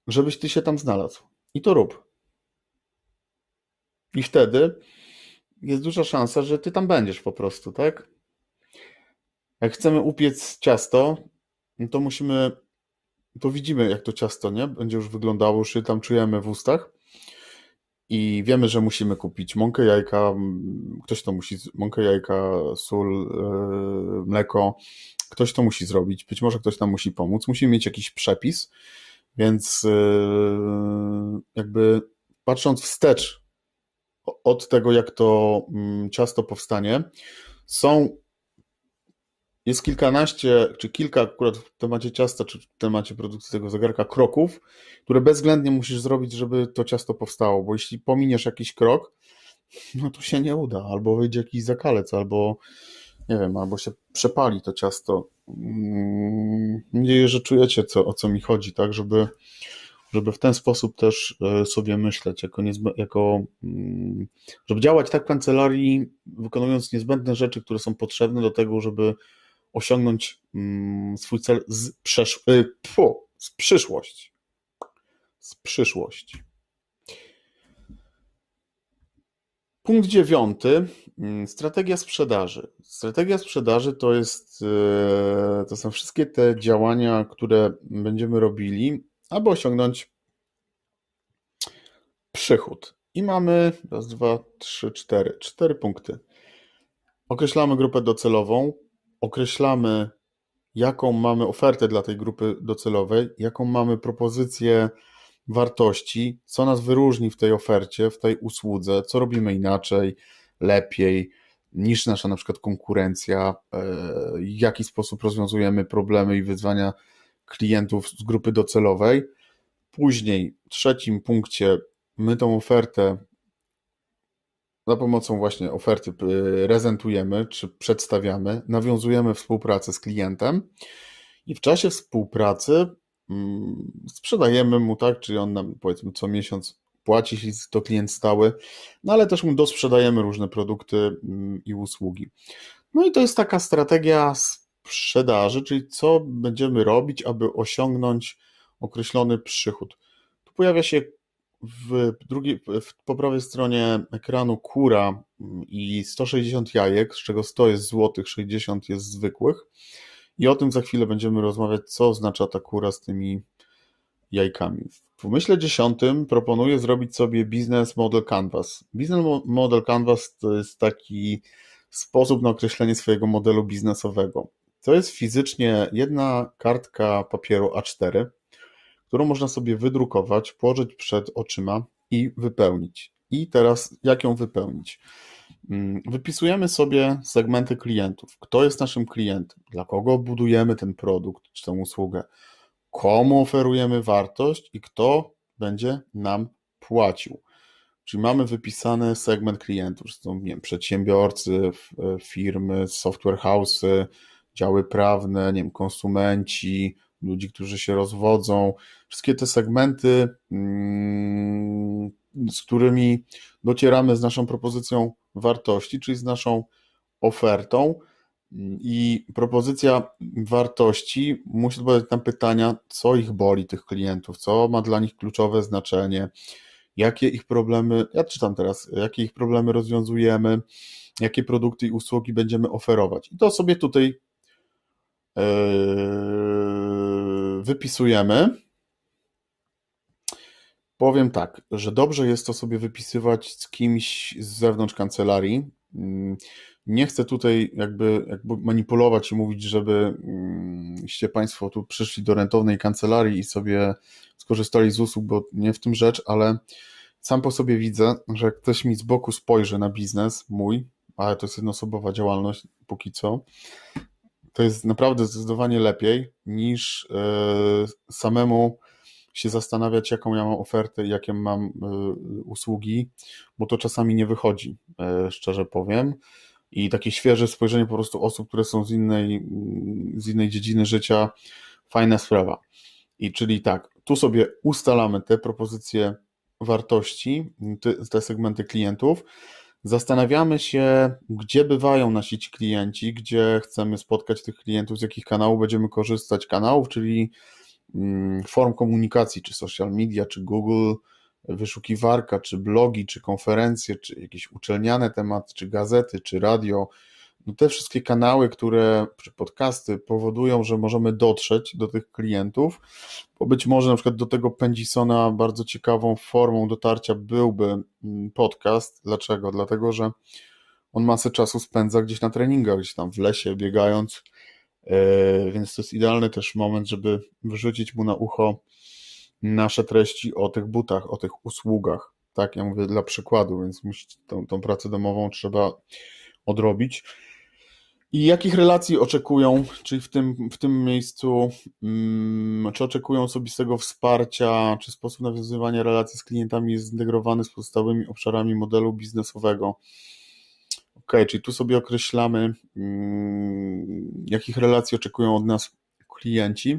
żebyś ty się tam znalazł. I to rób. I wtedy jest duża szansa, że ty tam będziesz po prostu, tak? Jak chcemy upiec ciasto, no to musimy, to widzimy, jak to ciasto, nie? Będzie już wyglądało, już się tam czujemy w ustach. I wiemy, że musimy kupić mąkę, jajka, ktoś to musi, mąkę, jajka, sól, yy, mleko, ktoś to musi zrobić, być może ktoś nam musi pomóc, musimy mieć jakiś przepis, więc yy, jakby patrząc wstecz od tego, jak to mm, ciasto powstanie, są jest kilkanaście, czy kilka akurat w temacie ciasta, czy w temacie produkcji tego zegarka kroków, które bezwzględnie musisz zrobić, żeby to ciasto powstało, bo jeśli pominiesz jakiś krok, no to się nie uda, albo wyjdzie jakiś zakalec, albo nie wiem, albo się przepali to ciasto. Mm, mam nadzieję, że czujecie, co, o co mi chodzi, tak, żeby, żeby w ten sposób też e, sobie myśleć, jako, niezbę, jako mm, żeby działać tak w kancelarii, wykonując niezbędne rzeczy, które są potrzebne do tego, żeby osiągnąć mm, swój cel z, przesz- y, pfu, z przyszłości. Z przyszłości. Punkt dziewiąty. Mm, strategia sprzedaży. Strategia sprzedaży to jest, y, to są wszystkie te działania, które będziemy robili, aby osiągnąć przychód. I mamy raz, dwa, trzy, cztery. Cztery punkty. Określamy grupę docelową, określamy, jaką mamy ofertę dla tej grupy docelowej, jaką mamy propozycję wartości, co nas wyróżni w tej ofercie, w tej usłudze, co robimy inaczej, lepiej niż nasza na przykład konkurencja, e, w jaki sposób rozwiązujemy problemy i wyzwania klientów z grupy docelowej. Później, w trzecim punkcie, my tą ofertę za pomocą właśnie oferty prezentujemy czy przedstawiamy, nawiązujemy współpracę z klientem i w czasie współpracy mm, sprzedajemy mu, tak, czyli on nam powiedzmy co miesiąc płaci, jeśli to klient stały, no ale też mu dosprzedajemy różne produkty mm, i usługi. No i to jest taka strategia sprzedaży, czyli co będziemy robić, aby osiągnąć określony przychód. Tu pojawia się w drugiej, w, po prawej stronie ekranu kura i 160 jajek, z czego 100 jest złotych, 60 jest zwykłych. I o tym za chwilę będziemy rozmawiać, co oznacza ta kura z tymi jajkami. W pomyśle dziesiątym proponuję zrobić sobie Business Model Canvas. Business Model Canvas to jest taki sposób na określenie swojego modelu biznesowego. To jest fizycznie jedna kartka papieru A4, którą można sobie wydrukować, położyć przed oczyma i wypełnić. I teraz jak ją wypełnić? Mm, wypisujemy sobie segmenty klientów. Kto jest naszym klientem? Dla kogo budujemy ten produkt czy tę usługę? Komu oferujemy wartość i kto będzie nam płacił? Czyli mamy wypisany segment klientów, to są nie wiem, przedsiębiorcy, firmy, software house'y, działy prawne, nie wiem, konsumenci, ludzi, którzy się rozwodzą. Wszystkie te segmenty, mm, z którymi docieramy z naszą propozycją wartości, czyli z naszą ofertą. I propozycja wartości musi odpowiadać na pytania, co ich boli, tych klientów, co ma dla nich kluczowe znaczenie, jakie ich problemy, ja czytam teraz, jakie ich problemy rozwiązujemy, jakie produkty i usługi będziemy oferować. I to sobie tutaj yy, wypisujemy. Powiem tak, że dobrze jest to sobie wypisywać z kimś z zewnątrz kancelarii. Mm, nie chcę tutaj jakby, jakby manipulować i mówić, żeby żebyście Państwo tu przyszli do rentownej kancelarii i sobie skorzystali z usług, bo nie w tym rzecz, ale sam po sobie widzę, że jak ktoś mi z boku spojrzy na biznes mój, ale to jest jednoosobowa działalność póki co, to jest naprawdę zdecydowanie lepiej niż yy, samemu się zastanawiać, jaką ja mam ofertę, jakie mam yy, usługi, bo to czasami nie wychodzi, yy, szczerze powiem. I takie świeże spojrzenie po prostu osób, które są z innej, mm, z innej dziedziny życia, fajna sprawa. I czyli tak, tu sobie ustalamy te propozycje wartości, te segmenty klientów. Zastanawiamy się, gdzie bywają nasi ci klienci, gdzie chcemy spotkać tych klientów, z jakich kanałów będziemy korzystać, kanałów, czyli mm, form komunikacji, czy social media, czy Google, wyszukiwarka, czy blogi, czy konferencje, czy jakieś uczelniane tematy, czy gazety, czy radio, no te wszystkie kanały, które, czy podcasty powodują, że możemy dotrzeć do tych klientów, bo być może na przykład do tego Pendisona bardzo ciekawą formą dotarcia byłby mm, podcast. Dlaczego? Dlatego, że on masę czasu spędza gdzieś na treningach, gdzieś tam w lesie biegając, e, więc to jest idealny też moment, żeby wyrzucić mu na ucho nasze treści o tych butach, o tych usługach. Tak, ja mówię dla przykładu, więc tą, tą pracę domową trzeba odrobić. I jakich relacji oczekują, czyli w tym, w tym miejscu, hmm, czy oczekują osobistego wsparcia, czy sposób nawiązywania relacji z klientami jest zintegrowany z pozostałymi obszarami modelu biznesowego? Ok, czyli tu sobie określamy, hmm, jakich relacji oczekują od nas klienci.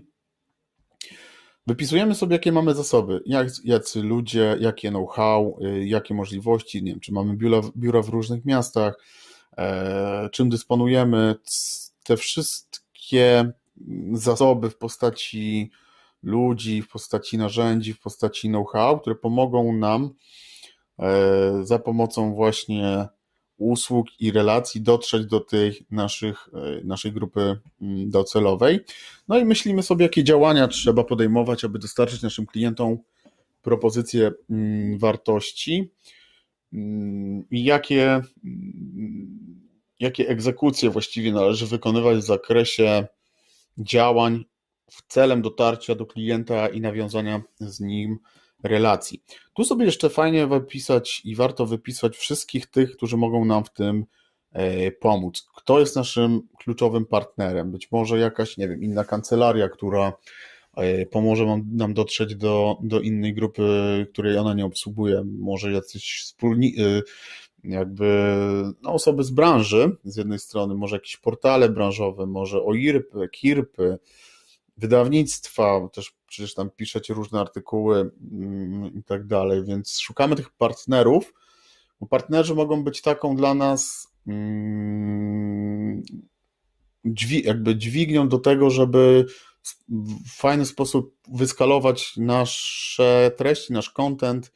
Wypisujemy sobie, jakie mamy zasoby, jak, jacy ludzie, jakie know-how, y, jakie możliwości, nie wiem, czy mamy biura, biura w różnych miastach, czym dysponujemy, te wszystkie zasoby w postaci ludzi, w postaci narzędzi, w postaci know-how, które pomogą nam e, za pomocą właśnie usług i relacji dotrzeć do tej naszych, e, naszej grupy mm, docelowej. No i myślimy sobie, jakie działania trzeba podejmować, aby dostarczyć naszym klientom propozycje mm, wartości mm, i jakie jakie egzekucje właściwie należy wykonywać w zakresie działań w celem dotarcia do klienta i nawiązania z nim relacji. Tu sobie jeszcze fajnie wypisać i warto wypisać wszystkich tych, którzy mogą nam w tym e, pomóc. Kto jest naszym kluczowym partnerem? Być może jakaś, nie wiem, inna kancelaria, która e, pomoże nam dotrzeć do, do innej grupy, której ona nie obsługuje. Może jacyś wspólni, e, jakby no, osoby z branży, z jednej strony może jakieś portale branżowe, może OIRPy, KIRPy, wydawnictwa, też przecież tam piszecie różne artykuły mm, i tak dalej, więc szukamy tych partnerów, bo partnerzy mogą być taką dla nas mm, jakby dźwignią do tego, żeby w fajny sposób wyskalować nasze treści, nasz content,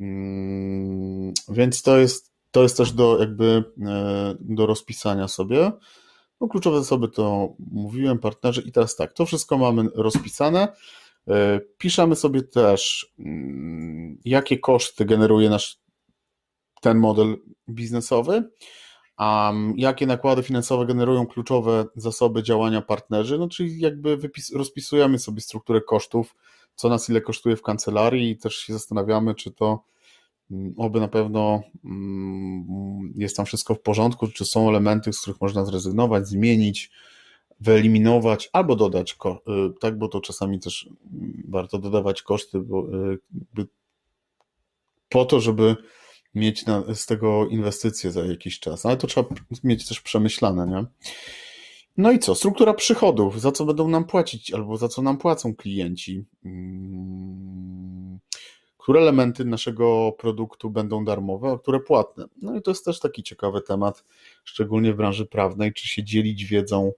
mm, więc to jest to jest też do jakby e, do rozpisania sobie. No, kluczowe zasoby to mówiłem, partnerzy i teraz tak, to wszystko mamy rozpisane. E, piszemy sobie też, mm, jakie koszty generuje nasz ten model biznesowy, a jakie nakłady finansowe generują kluczowe zasoby działania partnerzy, no czyli jakby wypis, rozpisujemy sobie strukturę kosztów, co nas ile kosztuje w kancelarii i też się zastanawiamy, czy to oby na pewno mm, jest tam wszystko w porządku, czy są elementy, z których można zrezygnować, zmienić, wyeliminować albo dodać, y, tak, bo to czasami też warto dodawać koszty, bo y, po to, żeby mieć na, z tego inwestycje za jakiś czas, ale to trzeba mieć też przemyślane, nie? No i co? Struktura przychodów, za co będą nam płacić albo za co nam płacą klienci. Które elementy naszego produktu będą darmowe, a które płatne? No i to jest też taki ciekawy temat, szczególnie w branży prawnej, czy się dzielić wiedzą,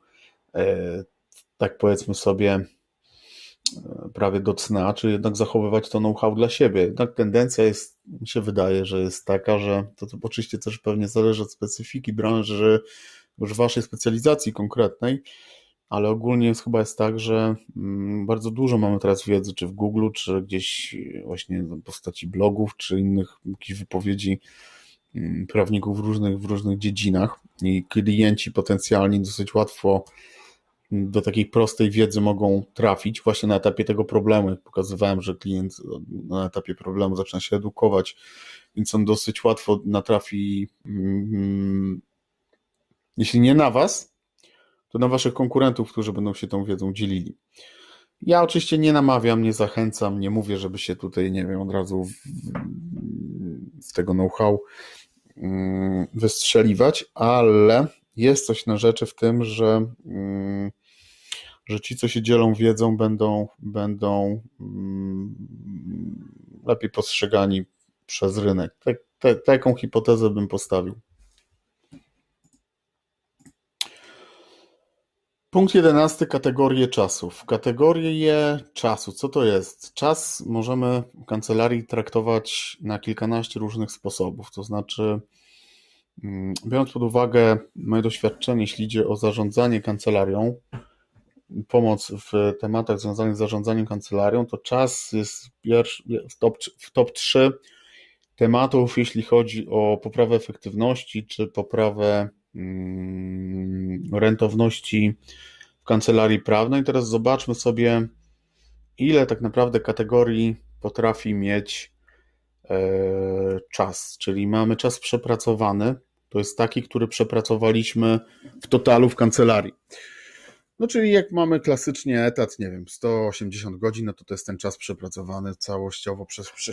e, tak powiedzmy sobie, e, prawie do cna, czy jednak zachowywać to know-how dla siebie. Jednak tendencja jest, mi się wydaje, że jest taka, że to, to oczywiście też pewnie zależy od specyfiki branży, już waszej specjalizacji konkretnej, ale ogólnie jest, chyba jest tak, że mm, bardzo dużo mamy teraz wiedzy, czy w Google, czy gdzieś właśnie w postaci blogów, czy innych wypowiedzi mm, prawników w różnych, w różnych dziedzinach i klienci potencjalni dosyć łatwo do takiej prostej wiedzy mogą trafić właśnie na etapie tego problemu. Jak pokazywałem, że klient na etapie problemu zaczyna się edukować, więc on dosyć łatwo natrafi mm, jeśli nie na Was, to na Waszych konkurentów, którzy będą się tą wiedzą dzielili. Ja oczywiście nie namawiam, nie zachęcam, nie mówię, żeby się tutaj, nie wiem, od razu z tego know-how mm, wystrzeliwać, ale jest coś na rzeczy w tym, że, mm, że ci, co się dzielą wiedzą, będą, będą mm, lepiej postrzegani przez rynek. Tak, taką hipotezę bym postawił. Punkt jedenasty, kategorie czasów. Kategorie czasu, co to jest? Czas możemy w kancelarii traktować na kilkanaście różnych sposobów. To znaczy, mm, biorąc pod uwagę moje doświadczenie, jeśli idzie o zarządzanie kancelarią, pomoc w tematach związanych z zarządzaniem kancelarią, to czas jest pierwszy, w, top, w top 3 tematów, jeśli chodzi o poprawę efektywności czy poprawę rentowności w kancelarii prawnej. Teraz zobaczmy sobie, ile tak naprawdę kategorii potrafi mieć e, czas. Czyli mamy czas przepracowany. To jest taki, który przepracowaliśmy w totalu w kancelarii. No, czyli jak mamy klasycznie etat, nie wiem, 180 godzin, no to to jest ten czas przepracowany całościowo przez, prze,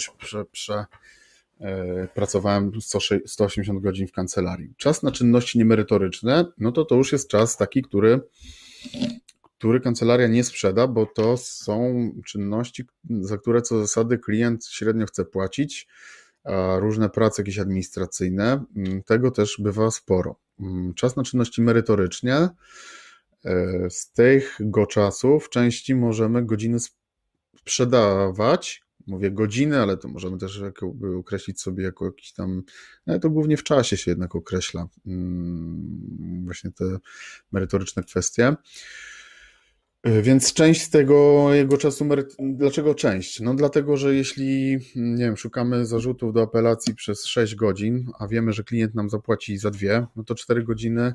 prze, pracowałem 180 godzin w kancelarii. Czas na czynności niemerytoryczne, no to to już jest czas taki, który, który kancelaria nie sprzeda, bo to są czynności, za które co zasady klient średnio chce płacić, różne prace jakieś administracyjne, mm, tego też bywa sporo. Mm, czas na czynności merytoryczne, e, z tego czasu w części możemy godziny sprzedawać, mówię godziny, ale to możemy też określić sobie jako jakiś tam, no to głównie w czasie się jednak określa mm, właśnie te merytoryczne kwestie. Y, więc część tego jego czasu, dlaczego część? No dlatego, że jeśli, nie wiem, szukamy zarzutów do apelacji przez 6 godzin, a wiemy, że klient nam zapłaci za dwie, no to 4 godziny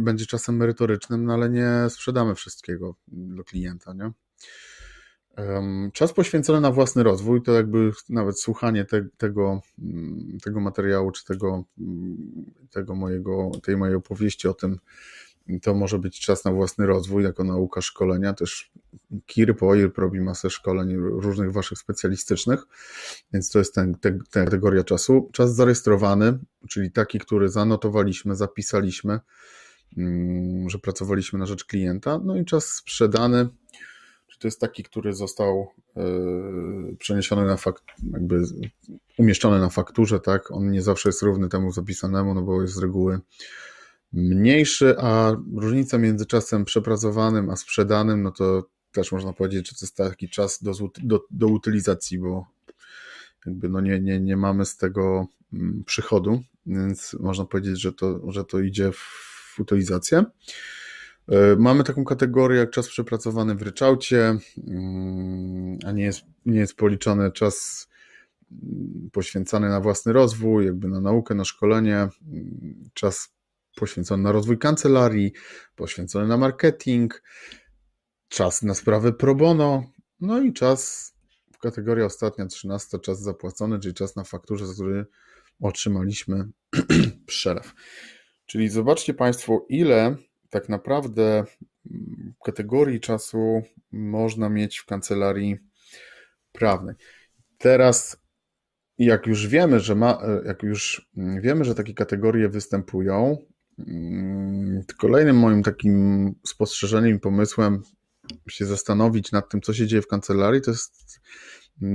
będzie czasem merytorycznym, no ale nie sprzedamy wszystkiego do klienta, nie? Czas poświęcony na własny rozwój, to jakby nawet słuchanie te, tego, mm, tego materiału, czy tego, mm, tego mojego, tej mojej opowieści o tym, to może być czas na własny rozwój, jako nauka szkolenia. Też KIR, POIR robi masę szkoleń różnych waszych specjalistycznych, więc to jest ten, te, ta kategoria czasu. Czas zarejestrowany, czyli taki, który zanotowaliśmy, zapisaliśmy, mm, że pracowaliśmy na rzecz klienta. No i czas sprzedany, to jest taki, który został yy, przeniesiony na fakt, jakby umieszczony na fakturze, tak? On nie zawsze jest równy temu zapisanemu, no bo jest z reguły mniejszy, a różnica między czasem przepracowanym a sprzedanym, no to też można powiedzieć, że to jest taki czas do, do, do utylizacji, bo jakby no nie, nie, nie mamy z tego mm, przychodu, więc można powiedzieć, że to, że to idzie w utylizację. E, mamy taką kategorię jak czas przepracowany w ryczałcie, mm, a nie jest, nie jest policzony czas mm, poświęcany na własny rozwój, jakby na naukę, na szkolenie, mm, czas poświęcony na rozwój kancelarii, poświęcony na marketing, czas na sprawy pro bono, no i czas w kategoria ostatnia, 13, czas zapłacony, czyli czas na fakturze, za który otrzymaliśmy przelew. Czyli zobaczcie Państwo, ile tak naprawdę kategorii czasu można mieć w kancelarii prawnej. Teraz, jak już wiemy, że ma, jak już wiemy, że takie kategorie występują, mm, kolejnym moim takim spostrzeżeniem i pomysłem się zastanowić nad tym, co się dzieje w kancelarii, to jest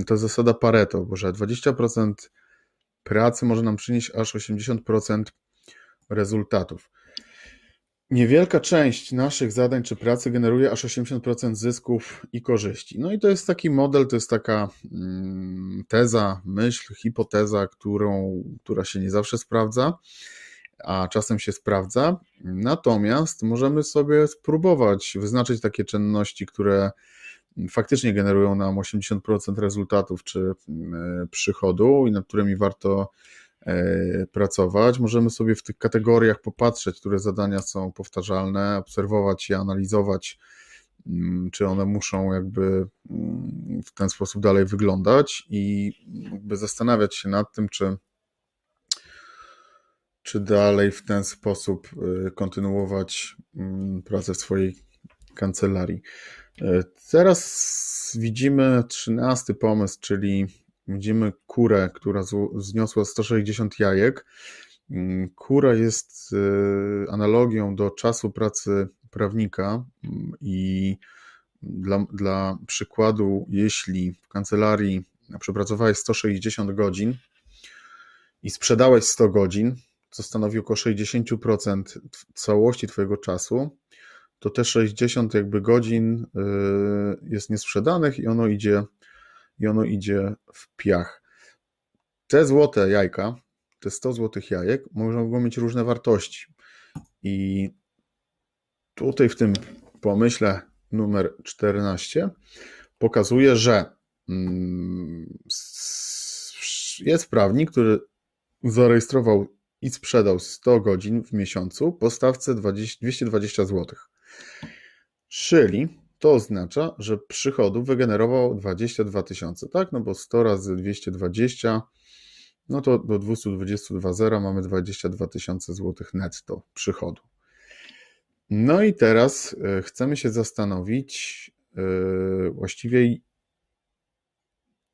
to zasada Pareto, bo że 20% pracy może nam przynieść aż 80% rezultatów. Niewielka część naszych zadań czy pracy generuje aż 80% zysków i korzyści. No i to jest taki model, to jest taka mm, teza, myśl, hipoteza, którą, która się nie zawsze sprawdza, a czasem się sprawdza. Natomiast możemy sobie spróbować wyznaczyć takie czynności, które faktycznie generują nam 80% rezultatów czy mm, przychodu i nad którymi warto pracować. Możemy sobie w tych kategoriach popatrzeć, które zadania są powtarzalne, obserwować je, analizować, mm, czy one muszą jakby mm, w ten sposób dalej wyglądać i jakby zastanawiać się nad tym, czy, czy dalej w ten sposób e, kontynuować mm, pracę w swojej kancelarii. E, teraz widzimy trzynasty pomysł, czyli Widzimy kurę, która zniosła 160 jajek. Mm, kura jest y, analogią do czasu pracy prawnika mm, i dla, dla przykładu, jeśli w kancelarii przepracowałeś 160 godzin i sprzedałeś 100 godzin, co stanowi około 60% całości Twojego czasu, to te 60 jakby godzin y, jest niesprzedanych i ono idzie i ono idzie w piach. Te złote jajka, te 100 złotych jajek, mogą mieć różne wartości. I tutaj w tym pomyśle numer 14 pokazuje, że mm, jest prawnik, który zarejestrował i sprzedał 100 godzin w miesiącu po stawce 20, 220 zł. Czyli to oznacza, że przychodu wygenerował 22 tysiące, tak? No bo 100 razy 220, no to do 222 zera mamy 22 tysiące złotych netto przychodu. No i teraz e, chcemy się zastanowić yy, właściwie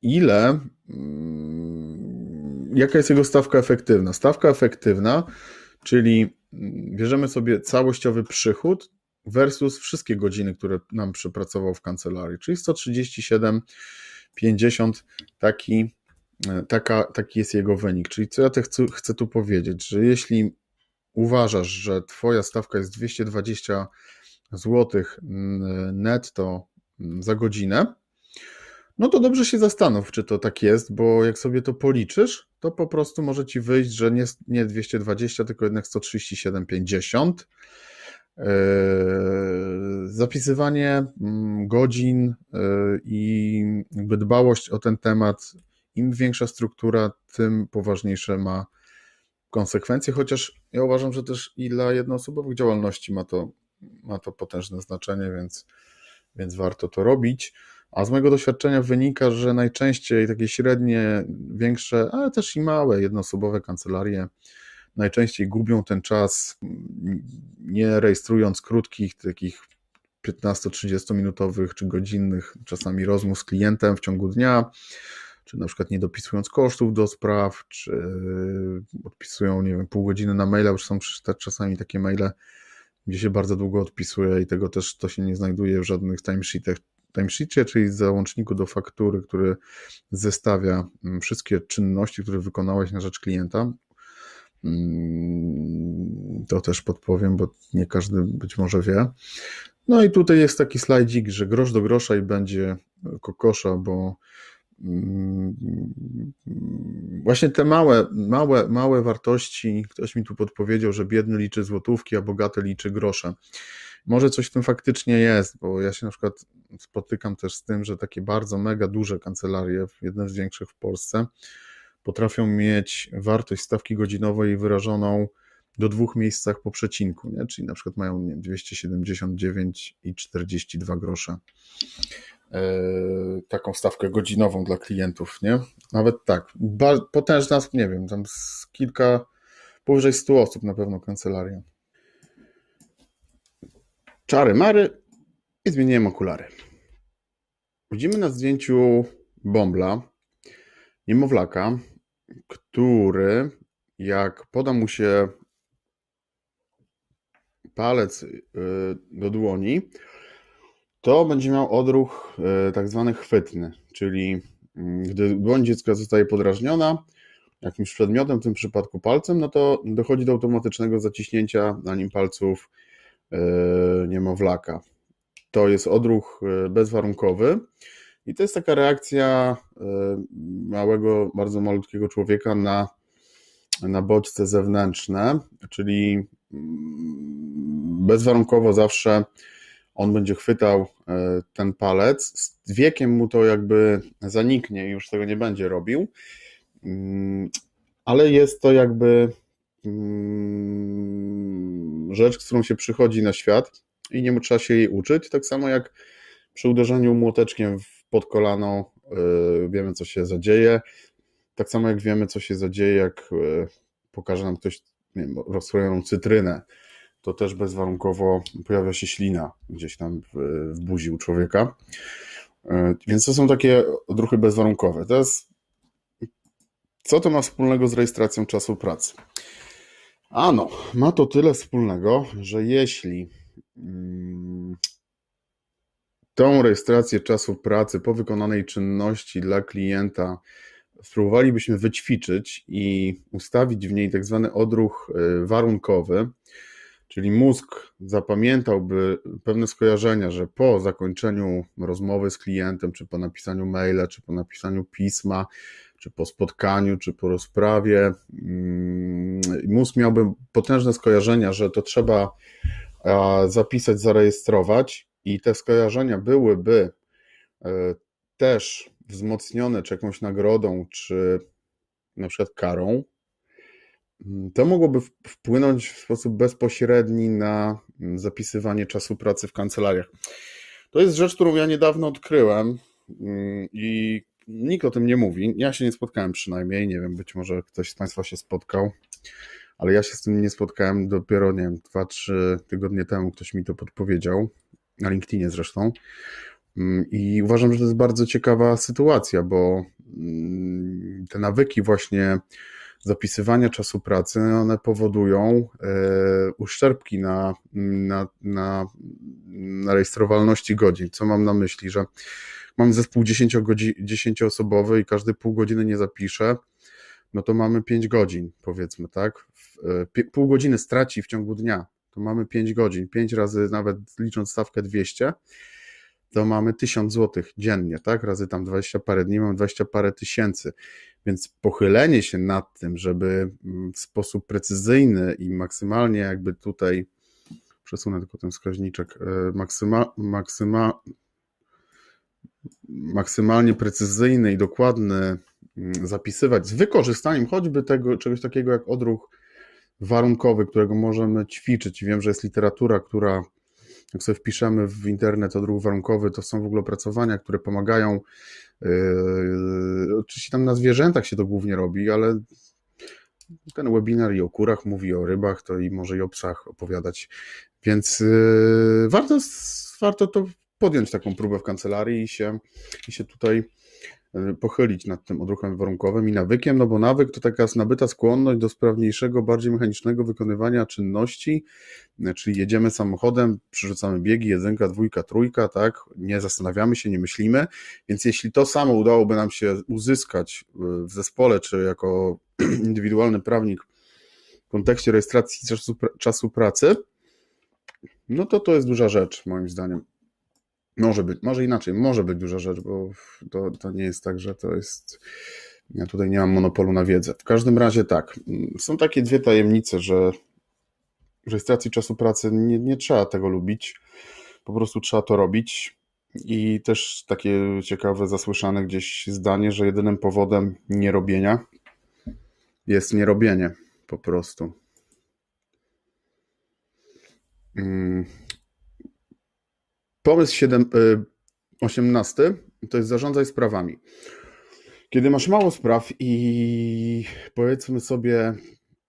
ile, yy, jaka jest jego stawka efektywna. Stawka efektywna, czyli mm, bierzemy sobie całościowy przychód, versus wszystkie godziny, które nam przepracował w kancelarii, czyli 137,50 taki, e, taka, taki jest jego wynik. Czyli co ja te chcę, chcę tu powiedzieć, że jeśli uważasz, że twoja stawka jest 220 zł netto za godzinę, no to dobrze się zastanów, czy to tak jest, bo jak sobie to policzysz, to po prostu może ci wyjść, że nie, nie 220, tylko jednak 137,50 E, zapisywanie mm, godzin e, i jakby dbałość o ten temat, im większa struktura, tym poważniejsze ma konsekwencje, chociaż ja uważam, że też i dla jednoosobowych działalności ma to, ma to potężne znaczenie, więc, więc warto to robić. A z mojego doświadczenia wynika, że najczęściej takie średnie, większe, ale też i małe jednoosobowe kancelarie najczęściej gubią ten czas, nie rejestrując krótkich, takich 15-30 minutowych czy godzinnych czasami rozmów z klientem w ciągu dnia, czy na przykład nie dopisując kosztów do spraw, czy odpisują, nie wiem, pół godziny na maila, już są czasami takie maile, gdzie się bardzo długo odpisuje i tego też to się nie znajduje w żadnych timesheetach. Timesheetie, czyli załączniku do faktury, który zestawia mm, wszystkie czynności, które wykonałeś na rzecz klienta, Mm, to też podpowiem, bo nie każdy być może wie. No i tutaj jest taki slajdzik, że grosz do grosza i będzie kokosza, bo mm, właśnie te małe, małe, małe wartości, ktoś mi tu podpowiedział, że biedny liczy złotówki, a bogaty liczy grosze. Może coś w tym faktycznie jest, bo ja się na przykład spotykam też z tym, że takie bardzo mega duże kancelarie, jedne z większych w Polsce, potrafią mieć wartość stawki godzinowej wyrażoną do dwóch miejscach po przecinku, nie? czyli na przykład mają nie, 279 i 42 grosze. taką stawkę godzinową dla klientów, nie? Nawet tak. Potężna, nie wiem, tam z kilka, powyżej 100 osób na pewno kancelaria. Czary mary i zmieniłem okulary. Widzimy na zdjęciu bąbla, niemowlaka, który jak poda mu się palec y, do dłoni, to będzie miał odruch y, tak zwany chwytny, czyli mm, gdy dłoń dziecka zostaje podrażniona jakimś przedmiotem, w tym przypadku palcem, no to dochodzi do automatycznego zaciśnięcia na nim palców y, niemowlaka. To jest odruch bezwarunkowy i to jest taka reakcja małego, bardzo malutkiego człowieka na, na bodźce zewnętrzne, czyli mm, bezwarunkowo zawsze on będzie chwytał e, ten palec. Z wiekiem mu to jakby zaniknie i już tego nie będzie robił, mm, ale jest to jakby mm, rzecz, z którą się przychodzi na świat i nie trzeba się jej uczyć. Tak samo jak przy uderzeniu młoteczkiem pod kolano e, wiemy, co się zadzieje. Tak samo jak wiemy, co się zadzieje, jak e, pokaże nam ktoś nie cytrynę, to też bezwarunkowo pojawia się ślina gdzieś tam w, buzi u człowieka. E, więc to są takie odruchy bezwarunkowe. Teraz, co to ma wspólnego z rejestracją czasu pracy? Ano, ma to tyle wspólnego, że jeśli mm, tą rejestrację czasu pracy po wykonanej czynności dla klienta spróbowalibyśmy wyćwiczyć i ustawić w niej tak zwany odruch e, warunkowy, czyli mózg zapamiętałby pewne skojarzenia, że po zakończeniu rozmowy z klientem, czy po napisaniu maila, czy po napisaniu pisma, czy po spotkaniu, czy po rozprawie, mm, mózg miałby potężne skojarzenia, że to trzeba zapisać, zarejestrować, i te skojarzenia byłyby e, też wzmocnione czy jakąś nagrodą, czy na przykład karą, mm, to mogłoby wpłynąć w sposób bezpośredni na mm, zapisywanie czasu pracy w kancelariach. To jest rzecz, którą ja niedawno odkryłem mm, i nikt o tym nie mówi. Ja się nie spotkałem przynajmniej, nie wiem, być może ktoś z Państwa się spotkał, ale ja się z tym nie spotkałem dopiero, nie wiem, 2-3 tygodnie temu ktoś mi to podpowiedział, na LinkedInie zresztą. Mm, I uważam, że to jest bardzo ciekawa sytuacja, bo mm, te nawyki właśnie zapisywania czasu pracy, one powodują e, uszczerbki na, na, na, na rejestrowalności godzin. Co mam na myśli, że mam zespół 10-osobowy i każdy pół godziny nie zapisze, no to mamy 5 godzin, powiedzmy, tak? E, pół godziny straci w ciągu dnia, to mamy 5 godzin, 5 razy nawet licząc stawkę 200, to mamy 1000 zł dziennie, tak? Razy tam 20 parę dni, mamy 20 parę tysięcy. Więc pochylenie się nad tym, żeby mm, w sposób precyzyjny i maksymalnie jakby tutaj, przesunę tylko ten wskaźniczek, e, maksyma, maksyma, maksymalnie precyzyjny i dokładny mm, zapisywać z wykorzystaniem choćby tego czegoś takiego jak odruch warunkowy, którego możemy ćwiczyć. Wiem, że jest literatura, która jak sobie wpiszemy w internet odruch warunkowy, to są w ogóle opracowania, które pomagają. Yy, oczywiście tam na zwierzętach się to głównie robi, ale ten webinar i o kurach mówi o rybach, to i może i o psach opowiadać. Więc yy, warto, warto to podjąć taką próbę w kancelarii i się, i się tutaj pochylić nad tym odruchem warunkowym i nawykiem, no bo nawyk to taka nabyta skłonność do sprawniejszego, bardziej mechanicznego wykonywania czynności, e, czyli jedziemy samochodem, przerzucamy biegi, jedynka, dwójka, trójka, tak, nie zastanawiamy się, nie myślimy, więc jeśli to samo udałoby nam się uzyskać e, w zespole, czy jako indywidualny prawnik w kontekście rejestracji czasu, czasu pracy, no to to jest duża rzecz, moim zdaniem. Może być, może inaczej, może być duża rzecz, bo to, to nie jest tak, że to jest. Ja tutaj nie mam monopolu na wiedzę. W każdym razie tak, są takie dwie tajemnice, że rejestracji czasu pracy nie, nie trzeba tego lubić, po prostu trzeba to robić. I też takie ciekawe, zasłyszane gdzieś zdanie, że jedynym powodem nierobienia jest nierobienie po prostu. Hmm. Pomysł 7, y, 18 to jest zarządzaj sprawami. Kiedy masz mało spraw i powiedzmy sobie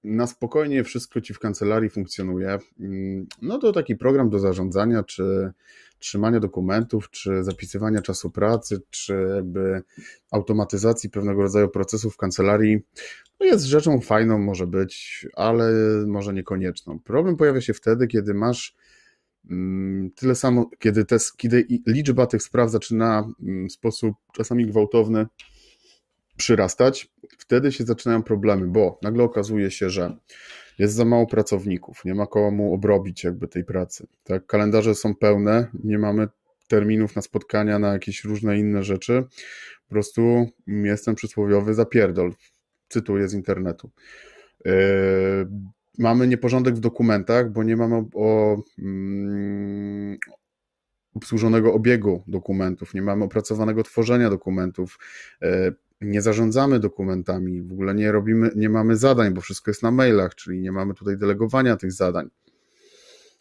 na spokojnie wszystko ci w kancelarii funkcjonuje, mm, no to taki program do zarządzania, czy trzymania dokumentów, czy zapisywania czasu pracy, czy jakby automatyzacji pewnego rodzaju procesów w kancelarii, no jest rzeczą fajną, może być, ale może niekonieczną. Problem pojawia się wtedy, kiedy masz tyle samo, kiedy, te, kiedy liczba tych spraw zaczyna mm, w sposób czasami gwałtowny przyrastać, wtedy się zaczynają problemy, bo nagle okazuje się, że jest za mało pracowników, nie ma komu obrobić jakby tej pracy. Tak? Kalendarze są pełne, nie mamy terminów na spotkania, na jakieś różne inne rzeczy. Po prostu jestem przysłowiowy zapierdol. Cytuję z internetu. Mamy nieporządek w dokumentach, bo nie mamy o, o, mm, obsłużonego obiegu dokumentów, nie mamy opracowanego tworzenia dokumentów. Yy, nie zarządzamy dokumentami, w ogóle nie robimy, nie mamy zadań, bo wszystko jest na mailach, czyli nie mamy tutaj delegowania tych zadań.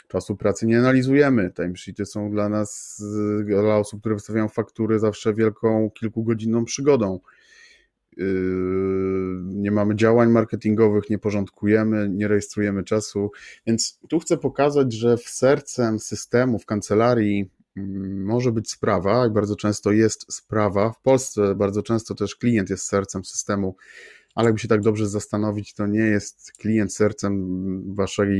Czasu pracy nie analizujemy. Timesheety są dla nas, dla osób, które wystawiają faktury, zawsze wielką, kilkugodzinną przygodą. Yy, nie mamy działań marketingowych, nie porządkujemy, nie rejestrujemy czasu. Więc tu chcę pokazać, że w sercem systemu, w kancelarii Mm, może być sprawa i bardzo często jest sprawa. W Polsce bardzo często też klient jest sercem systemu, ale jakby się tak dobrze zastanowić, to nie jest klient sercem waszego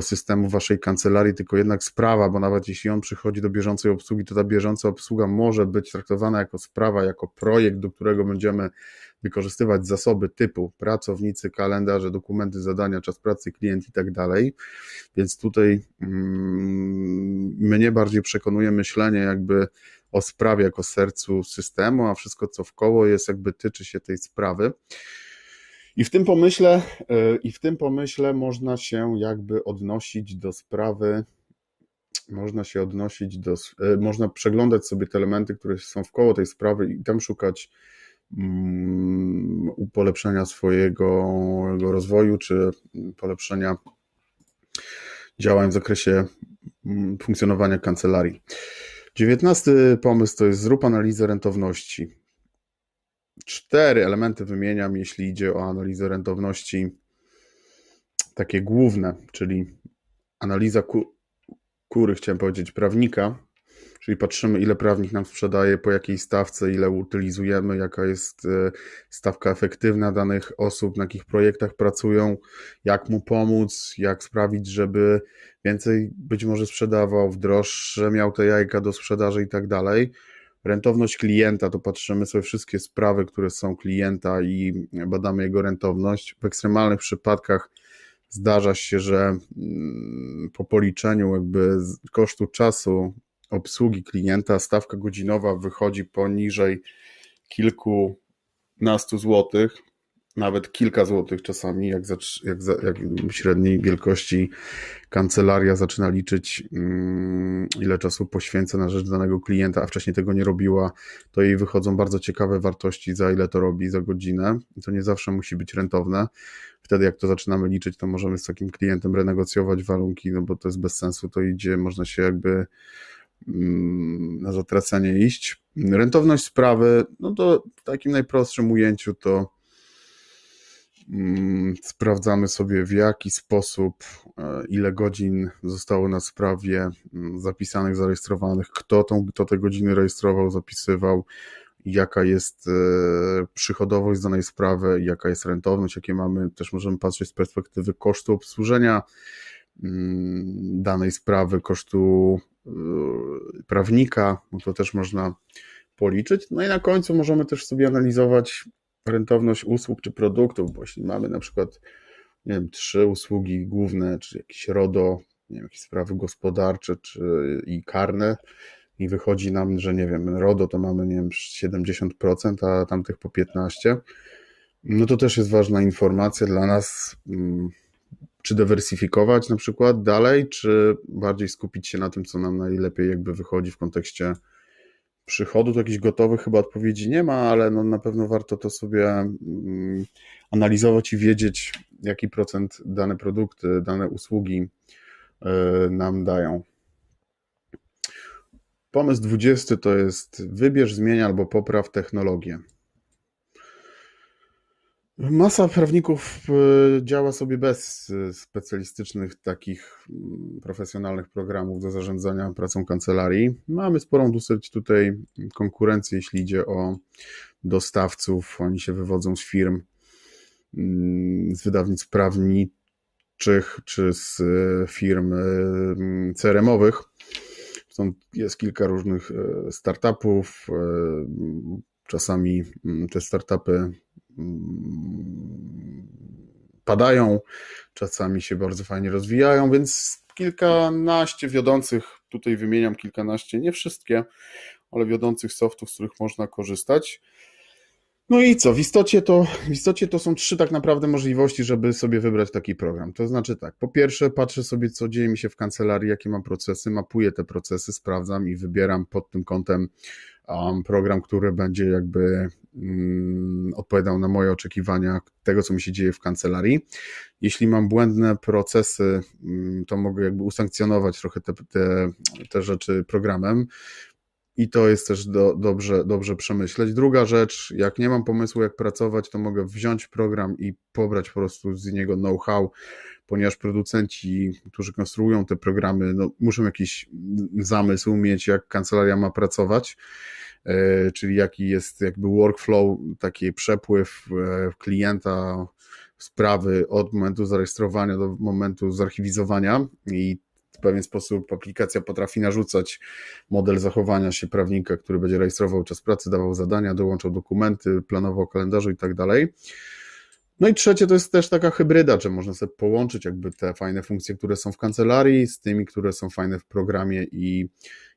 systemu, waszej kancelarii, tylko jednak sprawa, bo nawet jeśli on przychodzi do bieżącej obsługi, to ta bieżąca obsługa może być traktowana jako sprawa, jako projekt, do którego będziemy wykorzystywać zasoby typu pracownicy, kalendarze, dokumenty, zadania, czas pracy, klient i tak dalej. Więc tutaj mm, mnie bardziej przekonuje myślenie jakby o sprawie jako sercu systemu, a wszystko co w koło jest jakby tyczy się tej sprawy. I w tym pomyśle, y, i w tym pomyśle można się jakby odnosić do sprawy, można się odnosić do, y, można przeglądać sobie te elementy, które są w koło tej sprawy i tam szukać Mm, polepszenia swojego rozwoju, czy polepszenia działań w zakresie mm, funkcjonowania kancelarii. Dziewiętnasty pomysł to jest zrób analizę rentowności. Cztery elementy wymieniam, jeśli idzie o analizę rentowności, takie główne, czyli analiza kury, chciałem powiedzieć, prawnika, Czyli patrzymy, ile prawnik nam sprzedaje, po jakiej stawce, ile utylizujemy, jaka jest e, stawka efektywna danych osób, na jakich projektach pracują, jak mu pomóc, jak sprawić, żeby więcej być może sprzedawał, w droższe miał te jajka do sprzedaży i tak dalej. Rentowność klienta, to patrzymy sobie wszystkie sprawy, które są klienta i badamy jego rentowność. W ekstremalnych przypadkach zdarza się, że mm, po policzeniu jakby kosztu czasu obsługi klienta stawka godzinowa wychodzi poniżej kilkunastu złotych, nawet kilka złotych czasami, jak, jak, za, jak średniej wielkości kancelaria zaczyna liczyć, mm, ile czasu poświęca na rzecz danego klienta, a wcześniej tego nie robiła, to jej wychodzą bardzo ciekawe wartości, za ile to robi za godzinę. To nie zawsze musi być rentowne. Wtedy, jak to zaczynamy liczyć, to możemy z takim klientem renegocjować warunki, no bo to jest bez sensu, to idzie, można się jakby Mm, na zatracenie iść. Rentowność sprawy, no to w takim najprostszym ujęciu to sprawdzamy sobie w jaki sposób, e, ile godzin zostało na sprawie mm, zapisanych, zarejestrowanych, kto, tą, kto te godziny rejestrował, zapisywał, jaka jest e, przychodowość danej sprawy, jaka jest rentowność, jakie mamy, też możemy patrzeć z perspektywy kosztu obsłużenia danej sprawy, kosztu Y, prawnika, no to też można policzyć. No i na końcu możemy też sobie analizować rentowność usług czy produktów, bo jeśli mamy na przykład nie wiem, trzy usługi główne, czy jakieś RODO, nie wiem, jakieś sprawy gospodarcze czy i karne i wychodzi nam, że nie wiem, RODO to mamy, nie wiem, 70%, a tamtych po 15%, no to też jest ważna informacja dla nas, mm, czy dywersyfikować na przykład dalej, czy bardziej skupić się na tym, co nam najlepiej jakby wychodzi w kontekście przychodu, to jakichś gotowych chyba odpowiedzi nie ma, ale no na pewno warto to sobie mm, analizować i wiedzieć, jaki procent dane produkty, dane usługi y, nam dają. Pomysł 20 to jest wybierz, zmień albo popraw technologię. Masa prawników e, działa sobie bez e, specjalistycznych takich mm, profesjonalnych programów do zarządzania pracą kancelarii. Mamy sporą dosyć tutaj konkurencję, jeśli idzie o dostawców. Oni się wywodzą z firm, mm, z wydawnictw prawniczych czy z e, firm CRM-owych. Stąd jest kilka różnych startupów. Czasami te startupy padają, czasami się bardzo fajnie rozwijają, więc kilkanaście wiodących, tutaj wymieniam kilkanaście, nie wszystkie, ale wiodących softów, z których można korzystać. No i co? W istocie, to, w istocie to są trzy tak naprawdę możliwości, żeby sobie wybrać taki program. To znaczy tak, po pierwsze patrzę sobie, co dzieje mi się w kancelarii, jakie mam procesy, mapuję te procesy, sprawdzam i wybieram pod tym kątem program, który będzie jakby um, odpowiadał na moje oczekiwania tego, co mi się dzieje w kancelarii. Jeśli mam błędne procesy, um, to mogę jakby usankcjonować trochę te, te, te rzeczy programem. I to jest też do, dobrze, dobrze przemyśleć. Druga rzecz, jak nie mam pomysłu, jak pracować, to mogę wziąć program i pobrać po prostu z niego know-how, ponieważ producenci, którzy konstruują te programy, no, muszą jakiś zamysł mieć, jak kancelaria ma pracować. E, czyli jaki jest jakby workflow, taki przepływ e, klienta sprawy od momentu zarejestrowania do momentu zarchiwizowania i w pewien sposób aplikacja potrafi narzucać model zachowania się prawnika, który będzie rejestrował czas pracy, dawał zadania, dołączał dokumenty, planował kalendarzu i tak dalej. No i trzecie to jest też taka hybryda, że można sobie połączyć jakby te fajne funkcje, które są w kancelarii z tymi, które są fajne w programie i,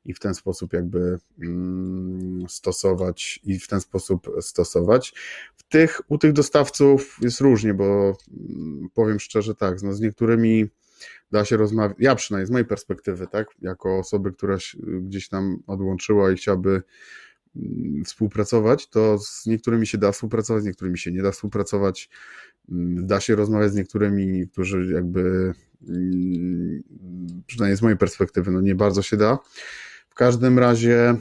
i w ten sposób jakby mm, stosować i w ten sposób stosować. W tych, u tych dostawców jest różnie, bo mm, powiem szczerze tak, no z niektórymi da się rozmawiać, ja przynajmniej z mojej perspektywy, tak, jako osoby, która gdzieś tam odłączyła i chciałaby współpracować, to z niektórymi się da współpracować, z niektórymi się nie da współpracować. Mm, da się rozmawiać z niektórymi, którzy jakby, mm, przynajmniej z mojej perspektywy, no nie bardzo się da. W każdym razie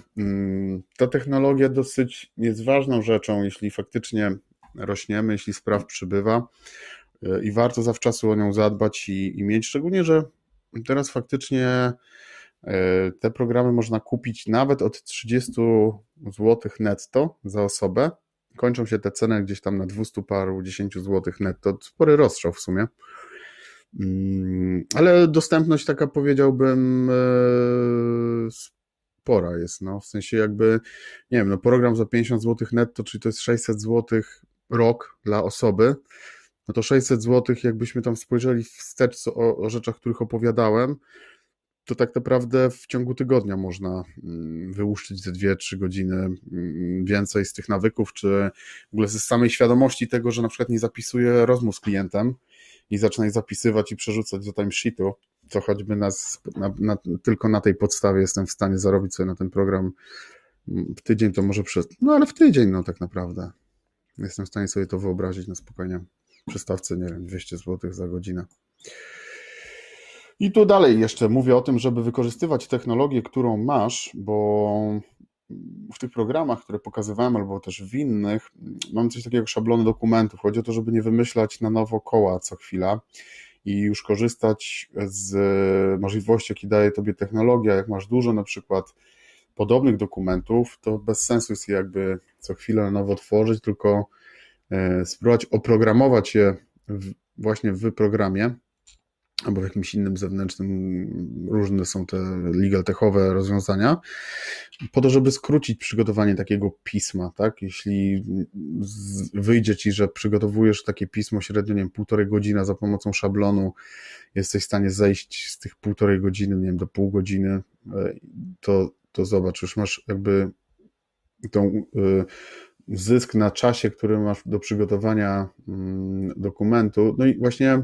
ta technologia dosyć jest ważną rzeczą, jeśli faktycznie rośniemy, jeśli spraw przybywa i warto zawczasu o nią zadbać i, i mieć, szczególnie, że teraz faktycznie te programy można kupić nawet od 30 zł netto za osobę. Kończą się te ceny gdzieś tam na 200 paru, 10 zł netto. Spory rozstrzał w sumie. Mm, ale dostępność taka powiedziałbym e, spora jest, no, w sensie jakby, nie wiem, no program za 50 zł netto, czyli to jest 600 zł rok dla osoby, no to 600 zł, jakbyśmy tam spojrzeli wstecz o, o rzeczach, których opowiadałem, to tak naprawdę w ciągu tygodnia można mm, wyłuszczyć ze 2-3 godziny mm, więcej z tych nawyków, czy w ogóle ze samej świadomości tego, że na przykład nie zapisuję rozmów z klientem i zacznę je zapisywać i przerzucać do timesheetu, co choćby nas, na, na, tylko na tej podstawie jestem w stanie zarobić sobie na ten program mm, w tydzień, to może przez, no ale w tydzień no tak naprawdę. Jestem w stanie sobie to wyobrazić na spokojnie. Przystawce, nie wiem, 200 zł za godzinę. I tu dalej jeszcze mówię o tym, żeby wykorzystywać technologię, którą masz, bo w tych programach, które pokazywałem, albo też w innych, mam coś takiego jak szablony dokumentów. Chodzi o to, żeby nie wymyślać na nowo koła co chwila i już korzystać z możliwości, jakie daje Tobie technologia. Jak masz dużo na przykład podobnych dokumentów, to bez sensu jest je jakby co chwilę na nowo tworzyć, tylko e, spróbować oprogramować je właśnie w programie albo w jakimś innym zewnętrznym, różne są te legal techowe rozwiązania, po to, żeby skrócić przygotowanie takiego pisma, tak? Jeśli wyjdzie ci, że przygotowujesz takie pismo średnio, nie wiem, półtorej godziny za pomocą szablonu, jesteś w stanie zejść z tych półtorej godziny, nie wiem, do pół godziny, e, to, to zobacz, już masz jakby tą e, zysk na czasie, który masz do przygotowania mm, dokumentu. No i właśnie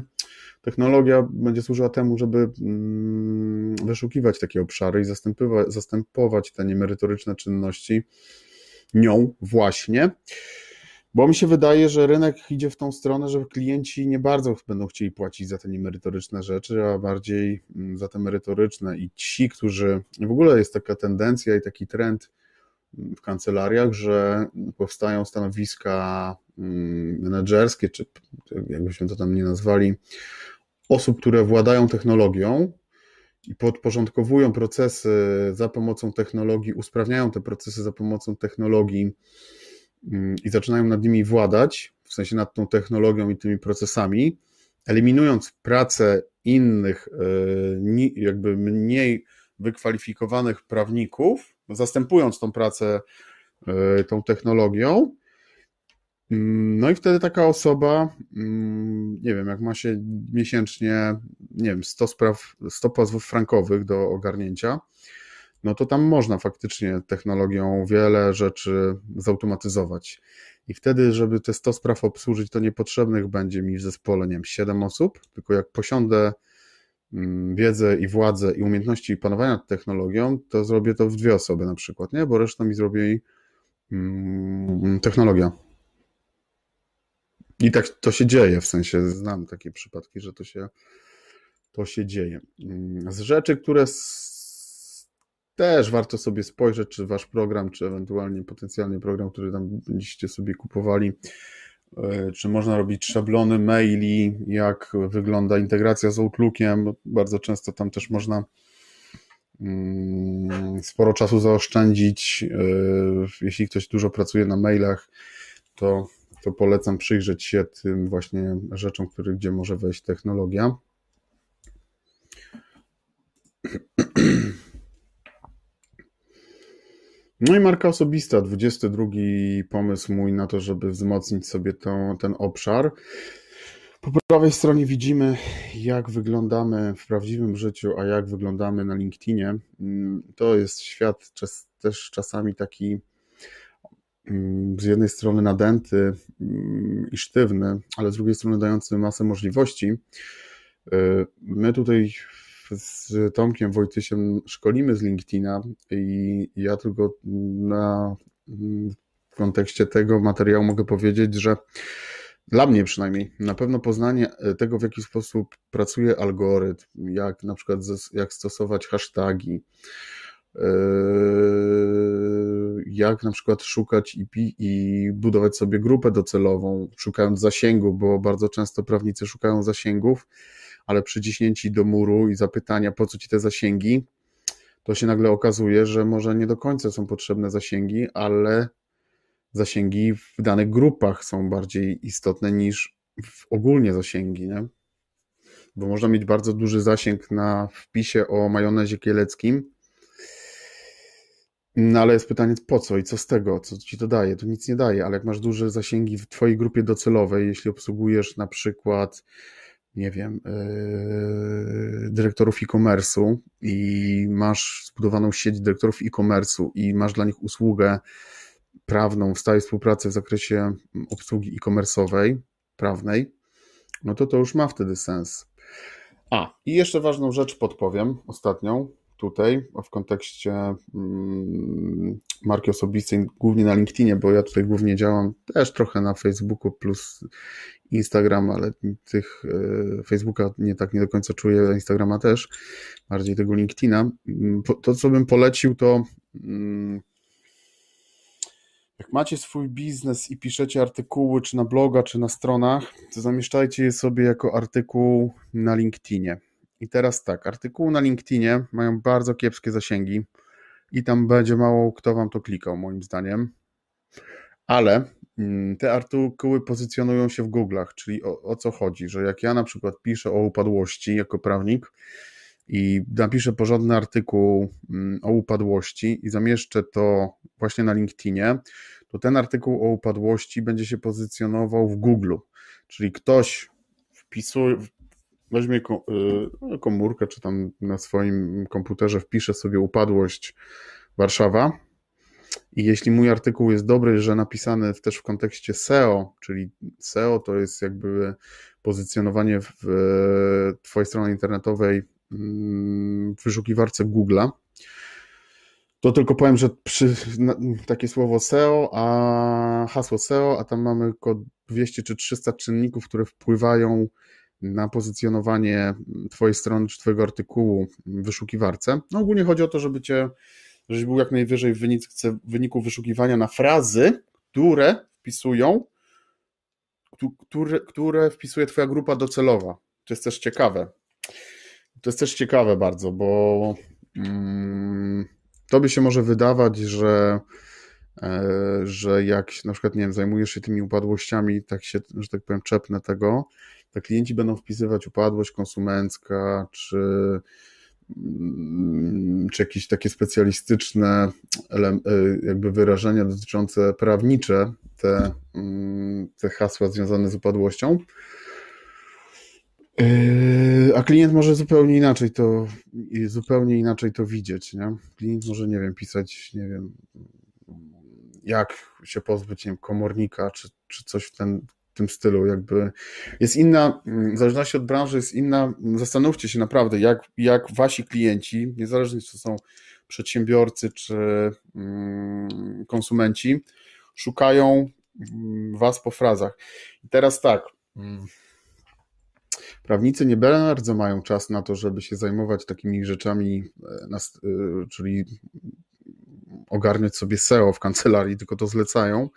technologia będzie służyła temu, żeby mm, wyszukiwać takie obszary i zastępować te niemerytoryczne czynności nią właśnie. Bo mi się wydaje, że rynek idzie w tą stronę, że klienci nie bardzo będą chcieli płacić za te niemerytoryczne rzeczy, a bardziej mm, za te merytoryczne. I ci, którzy. W ogóle jest taka tendencja i taki trend w kancelariach, że powstają stanowiska mm, menedżerskie, czy jakbyśmy to tam nie nazwali, osób, które władają technologią i podporządkowują procesy za pomocą technologii, usprawniają te procesy za pomocą technologii mm, i zaczynają nad nimi władać, w sensie nad tą technologią i tymi procesami, eliminując pracę innych, e, jakby mniej wykwalifikowanych prawników, zastępując tą pracę e, tą technologią, no i wtedy taka osoba, mm, nie wiem, jak ma się miesięcznie, nie wiem, 100 spraw, 100 pozwów frankowych do ogarnięcia, no to tam można faktycznie technologią wiele rzeczy zautomatyzować. I wtedy, żeby te 100 spraw obsłużyć, to niepotrzebnych będzie mi w zespole, nie wiem, 7 osób, tylko jak posiądę mm, wiedzę i władzę i umiejętności panowania nad technologią, to zrobię to w dwie osoby na przykład, nie? Bo resztę mi zrobi mm, technologia. I tak to się dzieje, w sensie znam takie przypadki, że to się, to się dzieje. Mm, z rzeczy, które też warto sobie spojrzeć, czy wasz program, czy ewentualnie potencjalnie program, który tam będziecie sobie kupowali, czy można robić szablony maili, jak wygląda integracja z Outlookiem. Bardzo często tam też można mm, sporo czasu zaoszczędzić. E, jeśli ktoś dużo pracuje na mailach, to to polecam przyjrzeć się tym właśnie rzeczom, który, gdzie może wejść technologia. No i marka osobista, 22 pomysł mój na to, żeby wzmocnić sobie to, ten obszar. Po prawej stronie widzimy, jak wyglądamy w prawdziwym życiu, a jak wyglądamy na LinkedInie. Mm, to jest świat też czasami taki Mm, z jednej strony nadęty mm, i sztywny, ale z drugiej strony dający masę możliwości. Y, my tutaj z Tomkiem Wojtysiem szkolimy z LinkedIna i ja tylko na, w kontekście tego materiału mogę powiedzieć, że dla mnie przynajmniej, na pewno poznanie tego, w jaki sposób pracuje algorytm, jak na przykład jak stosować hasztagi, Yy, jak na przykład szukać i, i budować sobie grupę docelową, szukając zasięgu, bo bardzo często prawnicy szukają zasięgów, ale przyciśnięci do muru i zapytania, po co ci te zasięgi, to się nagle okazuje, że może nie do końca są potrzebne zasięgi, ale zasięgi w danych grupach są bardziej istotne niż ogólnie zasięgi, nie? Bo można mieć bardzo duży zasięg na wpisie o majonezie kieleckim, no ale jest pytanie, po co i co z tego, co ci to daje? To nic nie daje, ale jak masz duże zasięgi w twojej grupie docelowej, jeśli obsługujesz na przykład, nie wiem, yy, dyrektorów e-commerce'u i masz zbudowaną sieć dyrektorów e-commerce'u i masz dla nich usługę prawną w stałej współpracy w zakresie obsługi e-commerce'owej, prawnej, no to to już ma wtedy sens. A, i jeszcze ważną rzecz podpowiem, ostatnią, tutaj w kontekście mm, marki osobistej, głównie na LinkedInie, bo ja tutaj głównie działam też trochę na Facebooku plus Instagram, ale tych e, Facebooka nie tak nie do końca czuję, Instagrama też, bardziej tego LinkedIna. Mm, to, co bym polecił, to mm, jak macie swój biznes i piszecie artykuły, czy na bloga, czy na stronach, to zamieszczajcie je sobie jako artykuł na LinkedInie i teraz tak, artykuły na LinkedInie mają bardzo kiepskie zasięgi i tam będzie mało kto wam to klikał, moim zdaniem. Ale mm, te artykuły pozycjonują się w Google'ach, czyli o, o, co chodzi, że jak ja na przykład piszę o upadłości jako prawnik i napiszę porządny artykuł mm, o upadłości i zamieszczę to właśnie na LinkedInie, to ten artykuł o upadłości będzie się pozycjonował w Google, czyli ktoś wpisuje, weźmie y, no, komórkę, czy tam na swoim komputerze wpisze sobie upadłość Warszawa. I jeśli mój artykuł jest dobry, że napisany też w kontekście SEO, czyli SEO to jest jakby pozycjonowanie w Twojej stronie internetowej mm, w wyszukiwarce Google'a, To tylko powiem, że przy, takie słowo SEO, a hasło SEO, a tam mamy około 200 czy 300 czynników, które wpływają na pozycjonowanie Twojej strony czy Twojego artykułu w wyszukiwarce. No ogólnie chodzi o to, żeby Cię, żebyś był jak najwyżej w wyniku, wyniku wyszukiwania na frazy, które wpisują, które, które wpisuje Twoja grupa docelowa. To jest też ciekawe. To jest też ciekawe bardzo, bo mm, Tobie się może wydawać, że, e, że jak na przykład, nie wiem, zajmujesz się tymi upadłościami, tak się, że tak powiem, czepnę tego, to klienci będą wpisywać upadłość konsumencka, czy, mm, czy jakieś takie specjalistyczne e, jakby wyrażenia dotyczące prawnicze, te, mm, te hasła związane z upadłością. Yy, a klient może zupełnie inaczej to zupełnie inaczej to widzieć, nie? Klient może, nie wiem, pisać, nie wiem, jak się pozbyć, nie wiem, komornika, czy, czy coś w, ten, w tym stylu, jakby jest inna, w zależności od branży jest inna, zastanówcie się naprawdę, jak, jak wasi klienci, niezależnie czy to są przedsiębiorcy, czy mm, konsumenci, szukają mm, was po frazach. I teraz tak, mm, Prawnicy nie bardzo mają czas na to, żeby się zajmować takimi rzeczami, e, e, czyli ogarniać sobie SEO w kancelarii, tylko to zlecają.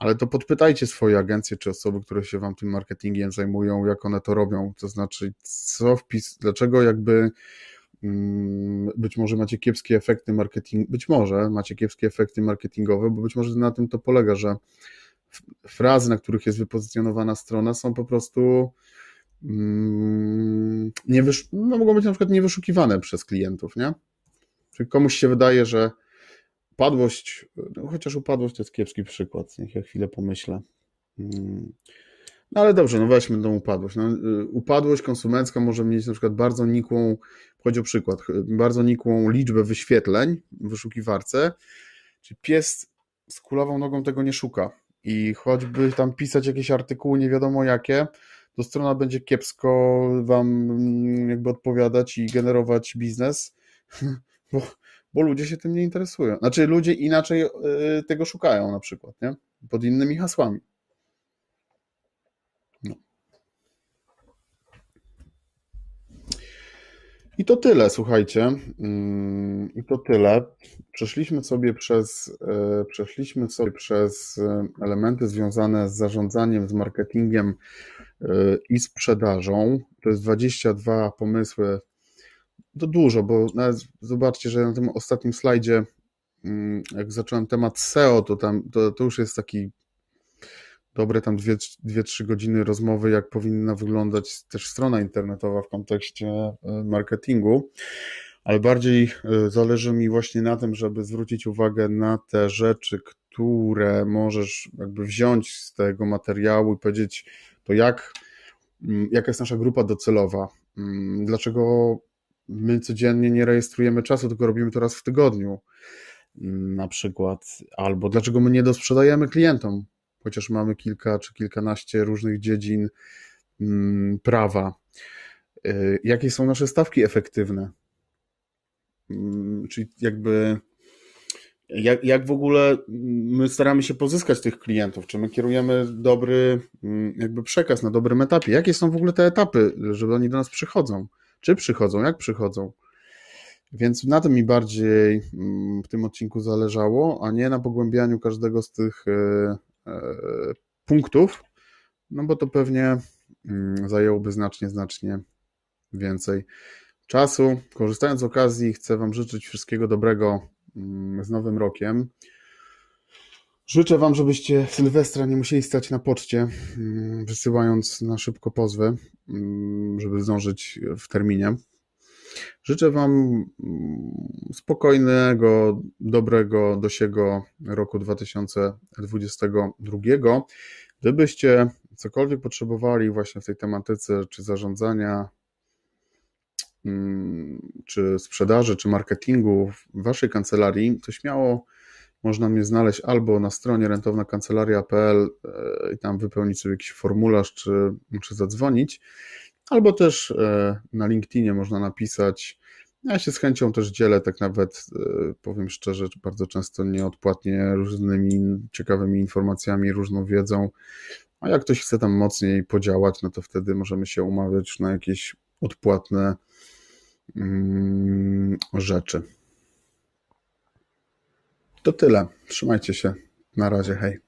Ale to podpytajcie swoje agencje czy osoby, które się wam tym marketingiem zajmują, jak one to robią. To znaczy, co wpis, dlaczego jakby mm, być może macie kiepskie efekty marketing, być może macie kiepskie efekty marketingowe, bo być może na tym to polega, że frazy, na których jest wypozycjonowana strona, są po prostu Mm, nie wysz... no, mogą być na przykład niewyszukiwane przez klientów, nie? Czyli komuś się wydaje, że upadłość, no chociaż upadłość to jest kiepski przykład, niech ja chwilę pomyślę. Mm. No ale dobrze, no weźmy tą upadłość. No, y, upadłość konsumencka może mieć na przykład bardzo nikłą, chodzi o przykład, bardzo nikłą liczbę wyświetleń w wyszukiwarce, czyli pies z kulawą nogą tego nie szuka i choćby tam pisać jakieś artykuły nie wiadomo jakie, to strona będzie kiepsko wam mm, jakby odpowiadać i generować biznes, bo, bo ludzie się tym nie interesują. Znaczy ludzie inaczej e, tego szukają na przykład, nie? Pod innymi hasłami. No. I to tyle, słuchajcie. Mm, I to tyle. Przeszliśmy sobie przez, e, przeszliśmy sobie przez e, elementy związane z zarządzaniem, z marketingiem i sprzedażą. To jest 22 pomysły. To dużo, bo zobaczcie, że na tym ostatnim slajdzie, mm, jak zacząłem temat SEO, to tam to, to już jest taki dobre tam 2-3 godziny rozmowy, jak powinna wyglądać też strona internetowa w kontekście e, marketingu, ale bardziej e, zależy mi właśnie na tym, żeby zwrócić uwagę na te rzeczy, które możesz jakby wziąć z tego materiału i powiedzieć, to jak, mm, jaka jest nasza grupa docelowa, mm, dlaczego my codziennie nie rejestrujemy czasu, tylko robimy to raz w tygodniu mm, na przykład, albo dlaczego my nie dosprzedajemy klientom, chociaż mamy kilka czy kilkanaście różnych dziedzin prawa. Y, jakie są nasze stawki efektywne? Czyli jakby jak, jak w ogóle my staramy się pozyskać tych klientów? Czy my kierujemy dobry mm, jakby przekaz na dobrym etapie? Jakie są w ogóle te etapy, żeby oni do nas przychodzą? Czy przychodzą? Jak przychodzą? Więc na tym mi bardziej mm, w tym odcinku zależało, a nie na pogłębianiu każdego z tych e, e, punktów, no bo to pewnie mm, zajęłoby znacznie, znacznie więcej czasu. Korzystając z okazji, chcę Wam życzyć wszystkiego dobrego Mm, z Nowym Rokiem. Życzę Wam, żebyście Sylwestra nie musieli stać na poczcie, mm, wysyłając na szybko pozwy, mm, żeby zdążyć w terminie. Życzę Wam spokojnego, dobrego, dosiego roku 2022. Gdybyście cokolwiek potrzebowali właśnie w tej tematyce, czy zarządzania Mm, czy sprzedaży, czy marketingu w Waszej kancelarii, to śmiało można mnie znaleźć albo na stronie rentownakancelaria.pl e, i tam wypełnić sobie jakiś formularz, czy, czy zadzwonić, albo też e, na LinkedInie można napisać Ja się z chęcią też dzielę, tak nawet e, powiem szczerze, bardzo często nieodpłatnie różnymi ciekawymi informacjami, różną wiedzą. A jak ktoś chce tam mocniej podziałać, no to wtedy możemy się umawiać na jakieś odpłatne mm, rzeczy. To tyle. Trzymajcie się. Na razie, hej.